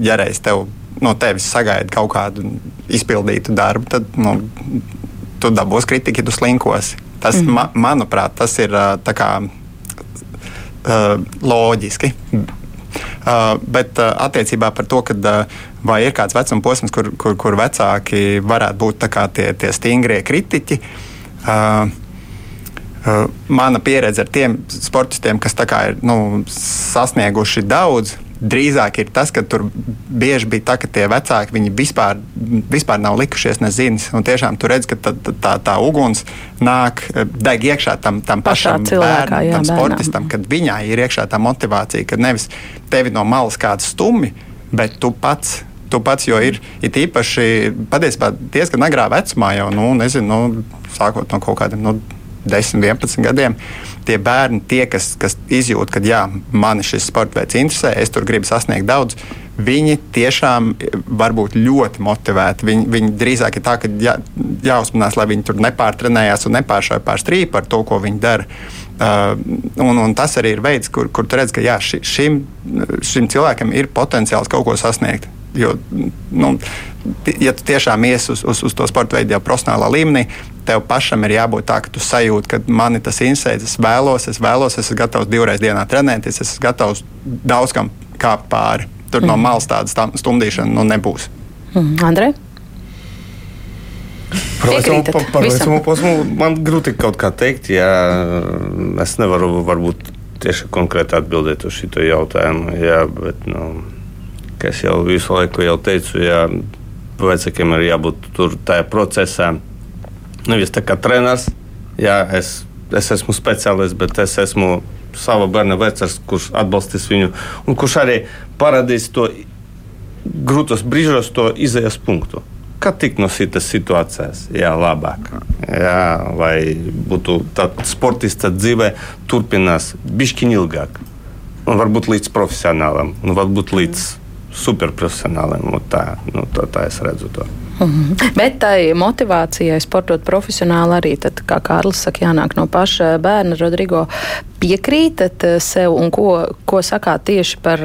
ja reiz tev no tevis sagaida kaut kādu izpildītu darbu, tad nu, tu dabūsi kritiku, ja tu slinkosi. Tas, mm. ma, manuprāt, tas ir kā, uh, loģiski. Uh, bet uh, attiecībā par to, kad, uh, vai ir kāds vecuma posms, kur, kur, kur vecāki varētu būt tie, tie stingrie kritiķi. Uh, mana pieredze ar tiem sportistiem, kas ir nu, sasnieguši daudz, drīzāk ir tas, ka tur bieži bija tā, ka tie vecāki viņi vispār, vispār nav likušies nezinis. Un tiešām tur redz, ka tā, tā, tā uguns nāk, eh, deg iekšā tam, tam pašam cilvēkā, bērnam, jā, tam sportistam, kad viņai ir iekšā tā motivācija, ka nevis tevi no malas kāds stumi, bet tu pats tu pats, jo ir, ir īpaši patiesībā diezgan agrā vecumā, jau nu, nezinu, nu, sākot no kaut kādiem nu, 10, 11 gadiem, tie bērni, tie, kas, kas izjūt, ka jā, mani šis sports veids interesē, es tur gribu sasniegt daudz. Viņi tiešām var būt ļoti motivēti. Viņi, viņi drīzāk ir tā, ka jā, jāuzmanās, lai viņi tur nepārtrenējās un nepāršāja pār strīpu ar to, ko viņi dara. Uh, un, un tas arī ir veids, kur, kur tu redz, ka jā, ši, šim, šim cilvēkam ir potenciāls kaut ko sasniegt. Jo, nu, ja tu tiešām ies uz, uz, uz to sporta veidu jau profesionālā līmenī, tev pašam ir jābūt tā, ka tu sajūti, ka man tas interesē, es vēlos, es vēlos, es esmu gatavs divreiz dienā trenēties, es esmu gatavs daudz kam kāpt pāri. Tur mm. no mhm. malas tādas stumdīšana nu, nebūs. Mm. Andrej? Par vecumu, par, vecumu posmu man grūti kaut kā teikt. Jā, es nevaru varbūt tieši konkrēti atbildēt uz šo jautājumu. Jā, bet, nu, kā jau visu laiku jau teicu, jā, vecākiem ir jābūt tur tajā procesā. Nevis tā kā treneris, jā, es, es esmu speciālists, bet es esmu sava bērna vecāks, kurš atbalstīs viņu un kurš arī parādīs to grūtos brīžos, to izējas punktu. Kā tikt no šīs situācijas, jā, labāk. Jā, lai būtu tāds sportists dzīvē, turpinās bišķiņ ilgāk. Un varbūt līdz profesionālam, un varbūt līdz superprofesionāliem. Tā, nu, tā, tā es redzu to. Mm -hmm. Bet tai motivācijai sportot profesionāli arī, tad, kā Kārlis saka, jānāk no paša bērna. Rodrigo, piekrītat eh, sev un ko, ko sakāt tieši par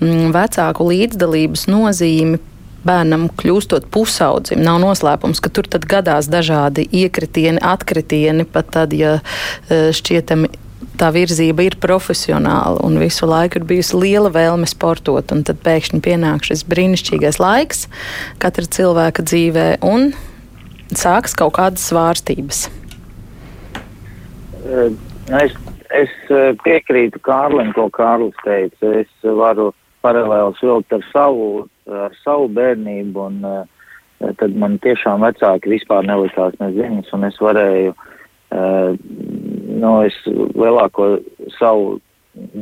mm, vecāku līdzdalības nozīmi bērnam kļūstot pusaudzim. Nav noslēpums, ka tur gadās dažādi iekritieni, atkritieni, pat tad, ja eh, šķietami tā virzība ir profesionāla un visu laiku ir bijusi liela vēlme sportot. Tad pēkšņi pienāk šis brīnišķīgais laiks katra cilvēka dzīvē un sākas kaut kādas svārstības. Es, es piekrītu Kārlim, ko Kārlis teica. Es varu paralēli vilkt ar savu, ar savu bērnību, un uh, tad man tiešām vecāki vispār nelikās neziņas, un es varēju uh, nu, es lielāko savu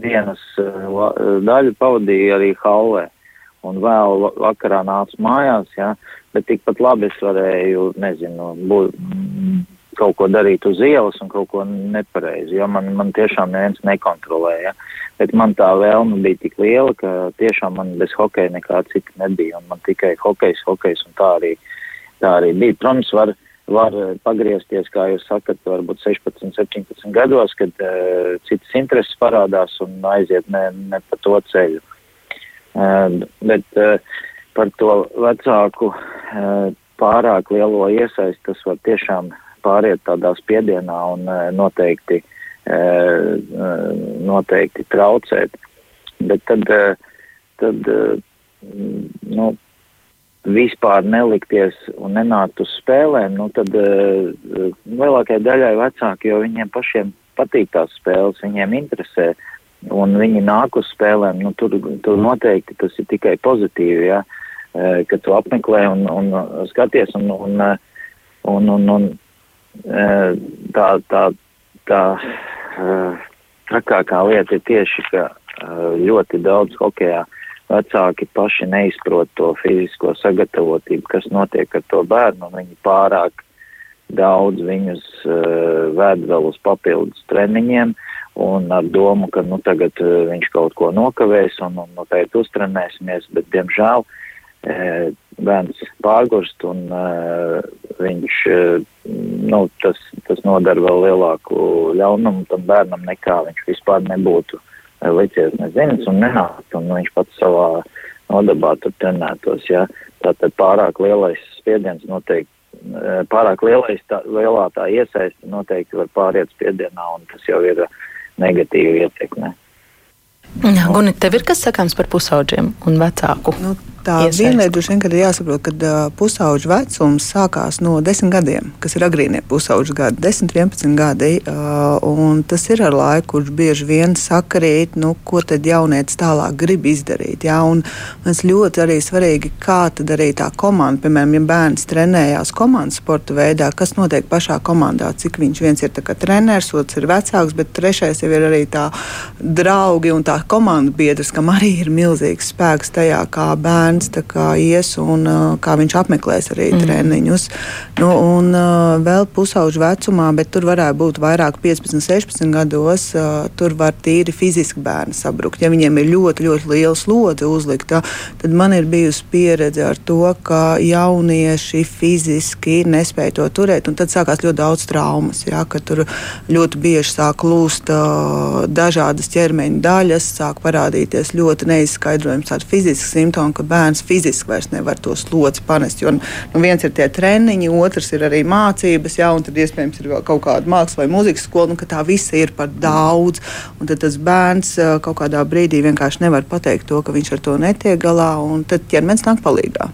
dienas uh, daļu pavadīju arī Halvē. Un vēl vakarā nācu mājās, jā, bet tikpat labi es varēju, nezinu, būt, kaut ko darīt uz ielas un kaut ko nepareizi, jo man, man tiešām neviens nekontrolēja. Bet man tā vēlme bija tik liela, ka tiešām man bez hokeja nekā cita nebija, un man tikai hokejs, hokejs, un tā arī, tā arī bija. Protams, var, var pagriezties, kā jūs sakat, varbūt 16, 17 gados, kad uh, citas intereses parādās un aiziet ne, ne pa to ceļu. Uh, bet uh, par to vecāku uh, pārāk lielo iesaisti, tas var tiešām pāriet tādā spiedienā un uh, noteikti, uh, noteikti traucēt. Bet tad, uh, tad uh, nu, vispār nelikties un nenākt uz spēlēm, nu tad uh, lielākajai daļai vecāki, jo viņiem pašiem patīk tās spēles, viņiem interesē, un viņi nāk uz spēlēm, nu tur, tur noteikti tas ir tikai pozitīvi, ja, uh, ka tu apmeklē un, un skaties, un, un, un, un, un uh, tā, tā, tā uh, trakākā lieta ir tieši, ka ļoti daudz hokejā uh, vecāki paši neizprot to fizisko sagatavotību, kas notiek ar to bērnu, viņi pārāk daudz viņus uh, ved vēl uz papildus treniņiem, un ar domu, ka nu tagad uh, viņš kaut ko nokavēs un, un noteikti uztrenēsimies, bet diemžēl uh, bērns pārgurst un uh, viņš, uh, nu, tas, tas nodara vēl lielāku ļaunumu tam bērnam nekā viņš vispār nebūtu uh, licies nezins un nenākt, un viņš pats savā nodabā tur trenētos, ja. Tātad pārāk lielais spiediens noteikti, pārāk lielais, tā, lielā tā iesaiste noteikti var pāriet spiedienā, un tas jau ir negatīvi ietekmē. Jā, Gunit, tev ir kas sakāms par pusauģiem un vecāku? Nu, Tā lieta, kas ir jāsaprot, ka uh, pusauģa vecums sākās no 10 gadiem, kas ir agrīnie pusauģa gadi, 10, 11 gadi. Uh, tas ir ar laiku, kurš bieži vien sakarīt, nu, ko tad jaunietis tālāk grib izdarīt. Un man ļoti arī svarīgi, kā tad arī tā komanda, piemēram, ja bērns trenējās komandas sporta veidā, kas notiek pašā komandā, cik viņš viens ir treneris, otrs ir vecāks, bet trešais jau ir arī tā draugi un tā komanda biedrs, kam arī ir milzīgs spēks tajā, kā bērns kā ies un kā viņš apmeklēs arī mm. treniņus. Nu, un vēl pusauģu vecumā, bet tur varētu būt vairāk 15, 16 gados, tur var tīri fiziski bērni sabrukt. Ja viņiem ir ļoti, ļoti liela slodze uzlikta, tad man ir bijusi pieredze ar to, ka jaunieši fiziski nespēja to turēt, un tad sākās ļoti daudz traumas. Ja, tur ļoti bieži sāk lūst uh, dažādas ķermeņa daļas, sāk parādīties ļoti neizskaidrojams tādi fiziski simptomi, ka bērns fiziski vairs nevar to slodzi panest. Jo nu, viens ir tie treniņi, otrs ir arī mācības, jā, un tad iespējams ir kaut kāda mākslas vai mūzikas skola, nu, ka tā visa ir par daudz. Un tad tas bērns kaut kādā brīdī vienkārši nevar pateikt to, ka viņš ar to netiek galā, un tad ķermenis nāk palīdzīgā.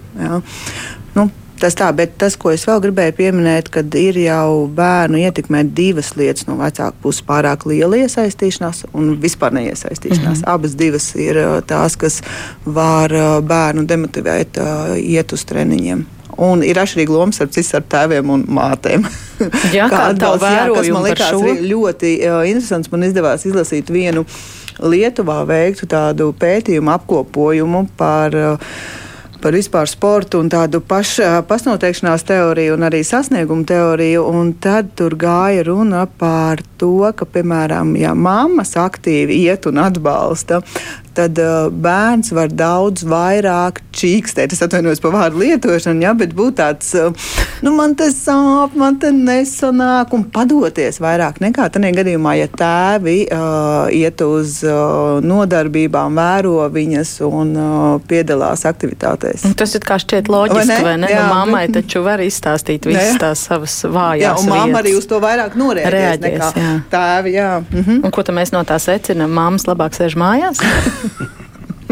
Nu, Tas tā, bet tas, ko es vēl gribēju pieminēt, kad ir jau bērnu ietekmē divas lietas no vecāka puses - pārāk liela iesaistīšanās un vispār neiesaistīšanās. Mm -hmm. Abas divas ir tās, kas var bērnu demotivēt, iet uz treniņiem. Un ir atšķirīga loma starp citu ar tēviem un mātēm. Jā, kā tā vērojumi kas man likās ļoti uh, interesants. Man izdevās izlasīt vienu Lietuvā veiktu tādu pētījumu apkopojumu par uh, par vispār sportu un tādu paš, pašnoteikšanās teoriju un arī sasniegumu teoriju. Un tad tur gāja runa par to, ka, piemēram, ja mammas aktīvi iet un atbalsta, tad uh, bērns var daudz vairāk čīkstēt. Es atvainojos par vārdu lietošanu, ja, bet būt tāds, uh, nu, man tas sāp, man te nesanāk, un padoties vairāk nekā tādā gadījumā, ja tēvi uh, iet uz uh, nodarbībām, vēro viņas un uh, piedalās aktivitātēs. Un tas ir kā šķiet loģiski, vai ne? Vai ne? Jā, nu, mammai bet... taču var izstāstīt visas tās savas vājās. Jā, un mamma arī uz to vairāk norēģēs Reaģēs, nekā jā. tēvi. Jā. Mhm. Un ko tad mēs no tā secinām? Māmas labāk sēž mājās?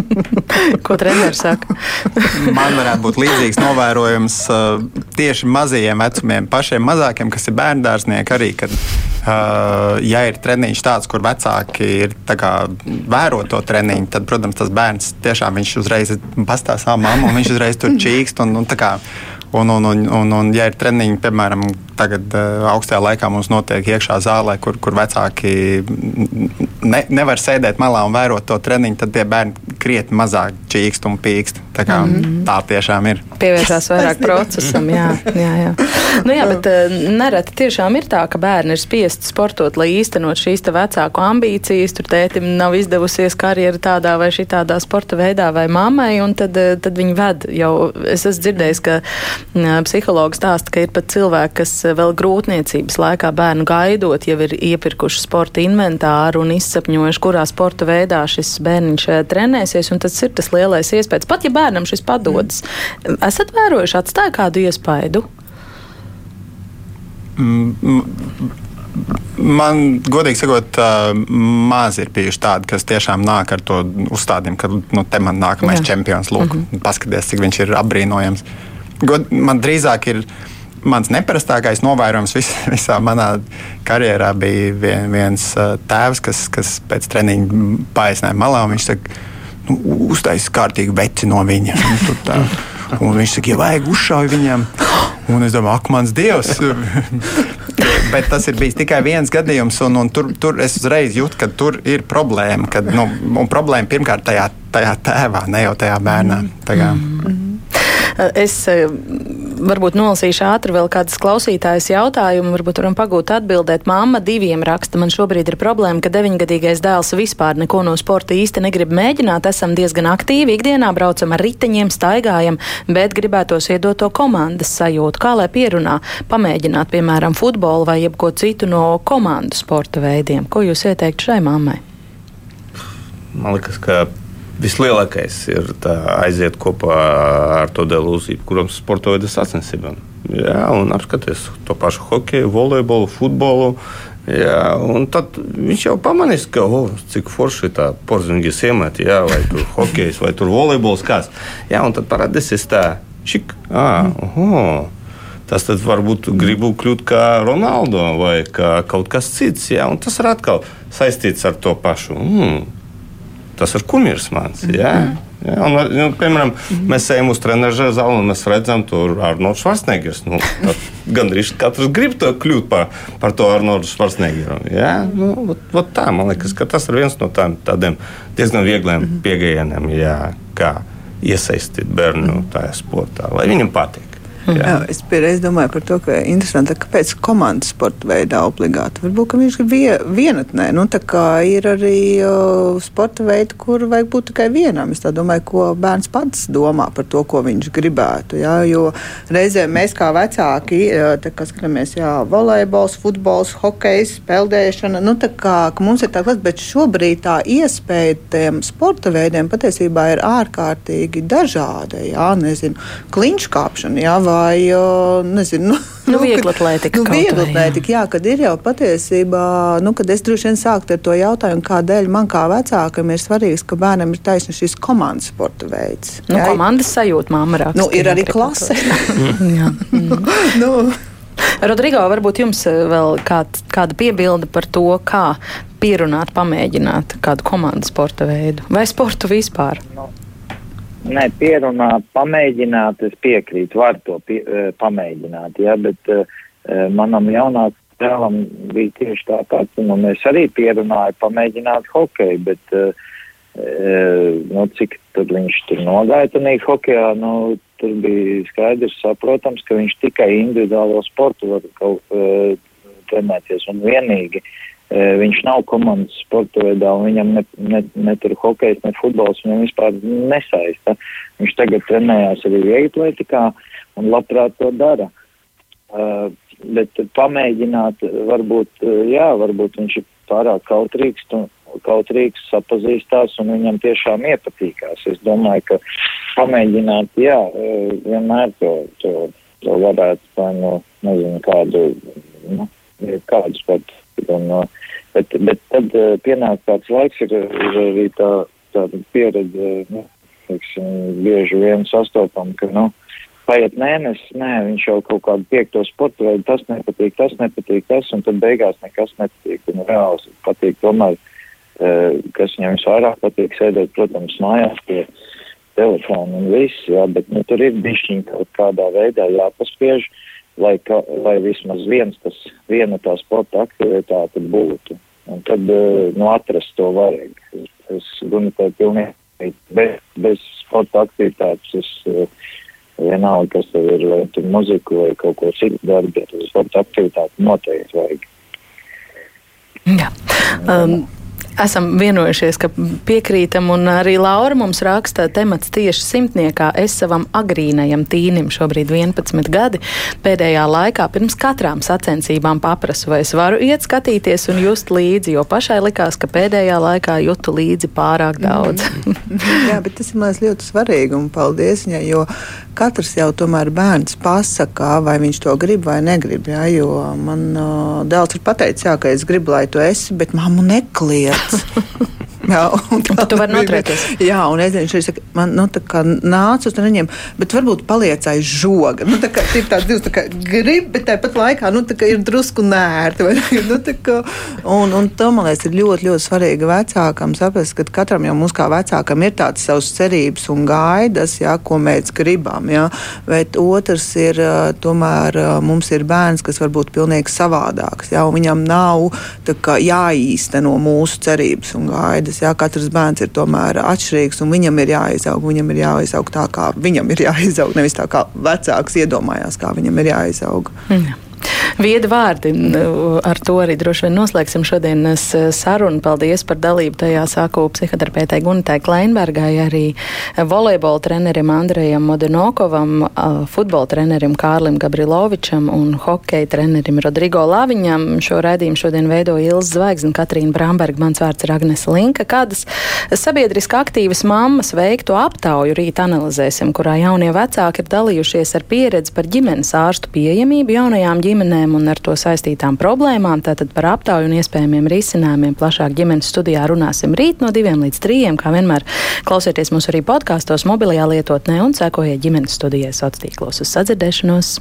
Ko treneris saka? Man varētu būt līdzīgs novērojums uh, tieši mazajiem vecumiem, pašiem mazākiem, kas ir bērndārznieki arī. Kad, uh, ja ir treniņš tāds, kur vecāki ir vēro to treniņu, tad, protams, tas bērns tiešām viņš uzreiz pastāv savu mammu un viņš uzreiz tur čīkst. Un, un, Un, un, un, un, un, ja ir treniņi, piemēram, tagad uh, augstajā laikā mums notiek iekšā zālē, kur, kur vecāki ne, nevar sēdēt malā un vērot to treniņu, tad tie bērni krietni mazāk čīkst un pīkst. Tā, kā, mm -hmm. tā tiešām ir. Pievēršās vairāk procesam, jā. jā, jā. Nu, jā bet nereti tiešām ir tā, ka bērni ir spiesti sportot, lai īstenot šīs vecāku ambīcijas. Tur tētim nav izdevusies karjera tādā vai šitādā sporta veidā vai mammai, un tad, tad viņi ved jau. Es esmu dzirdējis, ka psihologs stāsta, ka ir pat cilvēki, kas vēl grūtniecības laikā bērnu gaidot, jau ir iepirkuši sporta inventāru un izsapņojuši, kurā sporta veidā šis bērniņš trenēsies. Tas ir tas lielais iespējas. Pat ja bērnam šis padodas, esat vērojuši, atstāja kādu iespaidu? Man, godīgi sakot, maz ir bijuši tādi, kas tiešām nāk ar to uzstādījumu, ka nu, te man nākamais Jā. čempions, lūk, mm -hmm. paskaties, cik viņš ir apbrīnojams. God, man drīzāk ir mans neparastākais novērojums vis, visā manā karjerā bija vien, viens tēvs, kas, kas pēc treniņa paaicināja malā. Viņš saka, nu, uztaisīt kārtīgi veci no viņa. Tā, un viņš saka, ja vajag uzšauj viņam. Un es domāju, ak, mans dievs! Bet tas ir bijis tikai viens gadījums, un, un tur, tur es uzreiz jūtu, ka tur ir problēma. Kad, nu, problēma pirmkārt tajā, tajā tēvā, ne jau tajā bērnā. Tajā. Mm -hmm. Es eh, varbūt nolasīšu ātri vēl kādas klausītājas jautājumu, varbūt varam pagūt atbildēt. Māma diviem raksta, man šobrīd ir problēma, ka deviņgadīgais dēls vispār neko no sporta īsti negrib mēģināt. Esam diezgan aktīvi, ikdienā braucam ar riteņiem, staigājam, bet gribētos iedot to komandas sajūtu. Kā lai pierunā, pamēģināt, piemēram, futbolu vai jebko citu no komandu sporta veidiem? Ko jūs ieteiktu šai mammai? Man liekas, ka vislielākais ir aiziet kopā ar to delūzību, kuram sporta veidu sacensībām. Jā, un apskaties to pašu hokeju, volejbolu, futbolu. Jā, un tad viņš jau pamanīs, ka, oh, cik forši tā porziņa siemēta, jā, vai tur hokejs, vai tur volejbols kāds. Jā, un tad parādīsies tā, čik, ah, oh, tas tad varbūt gribu kļūt kā Ronaldo vai kā kaut kas cits, jā, un tas ir atkal saistīts ar to pašu. Mm, tas ir kumīrs mans. Mm -hmm. Jā. Jā, un, nu, piemēram, mm mēs ejam uz treniņa zāli un mēs redzam, tur Arnolds Schwarzeneggers. Nu, Gan arī katrs grib to kļūt par, par to Arnoldu Schwarzeneggeru. Jā, nu, ot, ot tā, man liekas, ka tas ir viens no tādiem, tādiem diezgan viegliem mm pieejamiem, kā iesaistīt bērnu tajā sportā, lai viņam patīk. Jā. Jā, es pierreiz domāju par to, ka interesanti, kāpēc komandas sporta veidā obligāti. Varbūt viņš ir vie, vienatnē. Nu, tā kā ir arī uh, sporta veidi, kur vajag būt tikai vienam. Es domāju, ko bērns pats domā par to, ko viņš gribētu. Jā, jo reizēm mēs kā vecāki, tā, kā skatāmies, jā, volejbols, futbols, hokejs, peldēšana, nu, tā kā mums ir tā klasa, bet šobrīd tā iespēja tiem sporta veidiem patiesībā ir ārkārtīgi dažāda. Jā, nezinu, kliņškāpšana, jā, vai vai nezinu. Nu, nu, viegli atlētika. Nu, viegli atlētika, jā. jā, kad ir jau patiesībā, nu, kad es droši vien sāktu ar to jautājumu, kādēļ man kā vecākam ir svarīgs, ka bērnam ir taisni šis komandas sporta veids. Nu, jā, komandas sajūta māma raksta. Nu, ir arī klase. jā. nu. Rodrigo, varbūt jums vēl kād, kāda piebilde par to, kā pierunāt, pamēģināt kādu komandas sporta veidu vai sportu vispār? No. Nē, pierunāt, pamēģināt, es piekrītu, var to pie, eh, pamēģināt, jā, bet uh, manam jaunākam dēlam bija tieši tāpat, un nu, es arī pierunāju pamēģināt hokeju, bet, uh, nu, cik tad viņš tur nogāja tanī hokejā, nu, tur bija skaidrs, saprotams, ka viņš tikai individuālo sportu var kaut uh, trenēties un vienīgi. Uh, Viņš nav komandas sporta veidā, un viņam ne, ne, ne tur hokejs, ne futbols viņam vispār nesaista. Viņš tagad trenējās arī vieglatlētikā un labprāt to dara. Uh, bet pamēģināt, varbūt, jā, varbūt viņš ir pārāk kautrīgs, un, kautrīgs sapazīstās un viņam tiešām iepatīkās. Es domāju, ka pamēģināt, jā, vienmēr to, to, to varētu, vai no, nezinu, kādu, nu, kādus pat Un, uh, bet, bet tad uh, pienāk tāds laiks, ir, ir arī tā, tāda pieredze, nu, teiksim, bieži vien sastopam, ka, nu, paiet mēnesis, nē, viņš jau kaut kādu piekto sporta veidu, tas nepatīk, tas nepatīk, tas, un tad beigās nekas nepatīk, un reāli patīk tomēr, uh, kas viņam visvairāk patīk sēdēt, protams, mājās pie telefona un viss, jā, bet, nu, tur ir bišķiņ kaut kādā veidā jāpaspiež. Uh, lai, ka, lai vismaz viens tas, viena tā sporta aktivitāte būtu. Un tad, eh, nu, atrast to vajag. Es, es Gunitē pilnīgi bez, bez sporta aktivitātes. Es, vienalga, kas tev ir, vai tu muziku vai kaut ko citu dari, bet sporta aktivitāti noteikti vajag. Jā. Um, esam vienojušies, ka piekrītam, un arī Laura mums raksta temats tieši simtniekā. Es savam agrīnajam tīnim, šobrīd 11 gadi, pēdējā laikā pirms katrām sacensībām paprasu, vai es varu iet skatīties un just līdzi, jo pašai likās, ka pēdējā laikā jutu līdzi pārāk daudz. Jā, bet tas ir man ļoti svarīgi, un paldies viņai, jo katrs jau tomēr bērns pasakā, vai viņš to grib vai negrib. Jā, jo man uh, dēls ir pateicis, jā, ka es gribu, lai tu esi, bet mammu nekliedz. Jā, un tā tu vari noturēties. Jā, un es zinu, ka man nu, nāca uz treniņiem, bet varbūt paliec aiz žoga. Nu, tā kā ir tāds divs, tā kā grib, bet tāpat laikā nu, tā ir drusku nērti. Nu, kā, un, un to man liekas ir ļoti, ļoti svarīgi vecākam saprast, ka katram jau mums kā vecākam ir tādas savas cerības un gaidas, jā, ko mēs gribam. Jā. Bet otrs ir, tomēr mums ir bērns, kas varbūt pilnīgi savādāks. Jā, viņam nav kā, jāīsteno mūsu cerības un gaidas bērns. Jā, katrs bērns ir tomēr atšķirīgs, un viņam ir jāizaug. Viņam ir jāizaug tā, kā viņam ir jāizaug, nevis tā, kā vecāks iedomājās, kā viņam ir jāizaug. Jā. Viedi vārdi. Ar to arī droši vien noslēgsim šodienas eh, sarunu. Paldies par dalību tajā sāku psihoterapeitei Gunitē Kleinbergai, arī volejbola trenerim Andrejam Modenokovam, futbola trenerim Kārlim Gabrilovičam un hokeja trenerim Rodrigo Laviņam. Šo raidījumu šodien veido Ilza Zvaigzne, Katrīna Bramberga, mans vārds ir Agnes Linka. Kādas sabiedriski aktīvas mammas veiktu aptauju rīt analizēsim, kurā jaunie vecāki ir dalījušies ar pieredzi par ģimenes ārstu pieejamību jaunajām ģimenēm un ar to saistītām problēmām. Tātad par aptauju un iespējamiem risinājumiem plašāk ģimenes studijā runāsim rīt no diviem līdz trījiem. Kā vienmēr klausieties mūs arī podkāstos, mobilajā lietotnē un sekojiet ģimenes studijai sociālos tīklos uz sadzirdēšanos.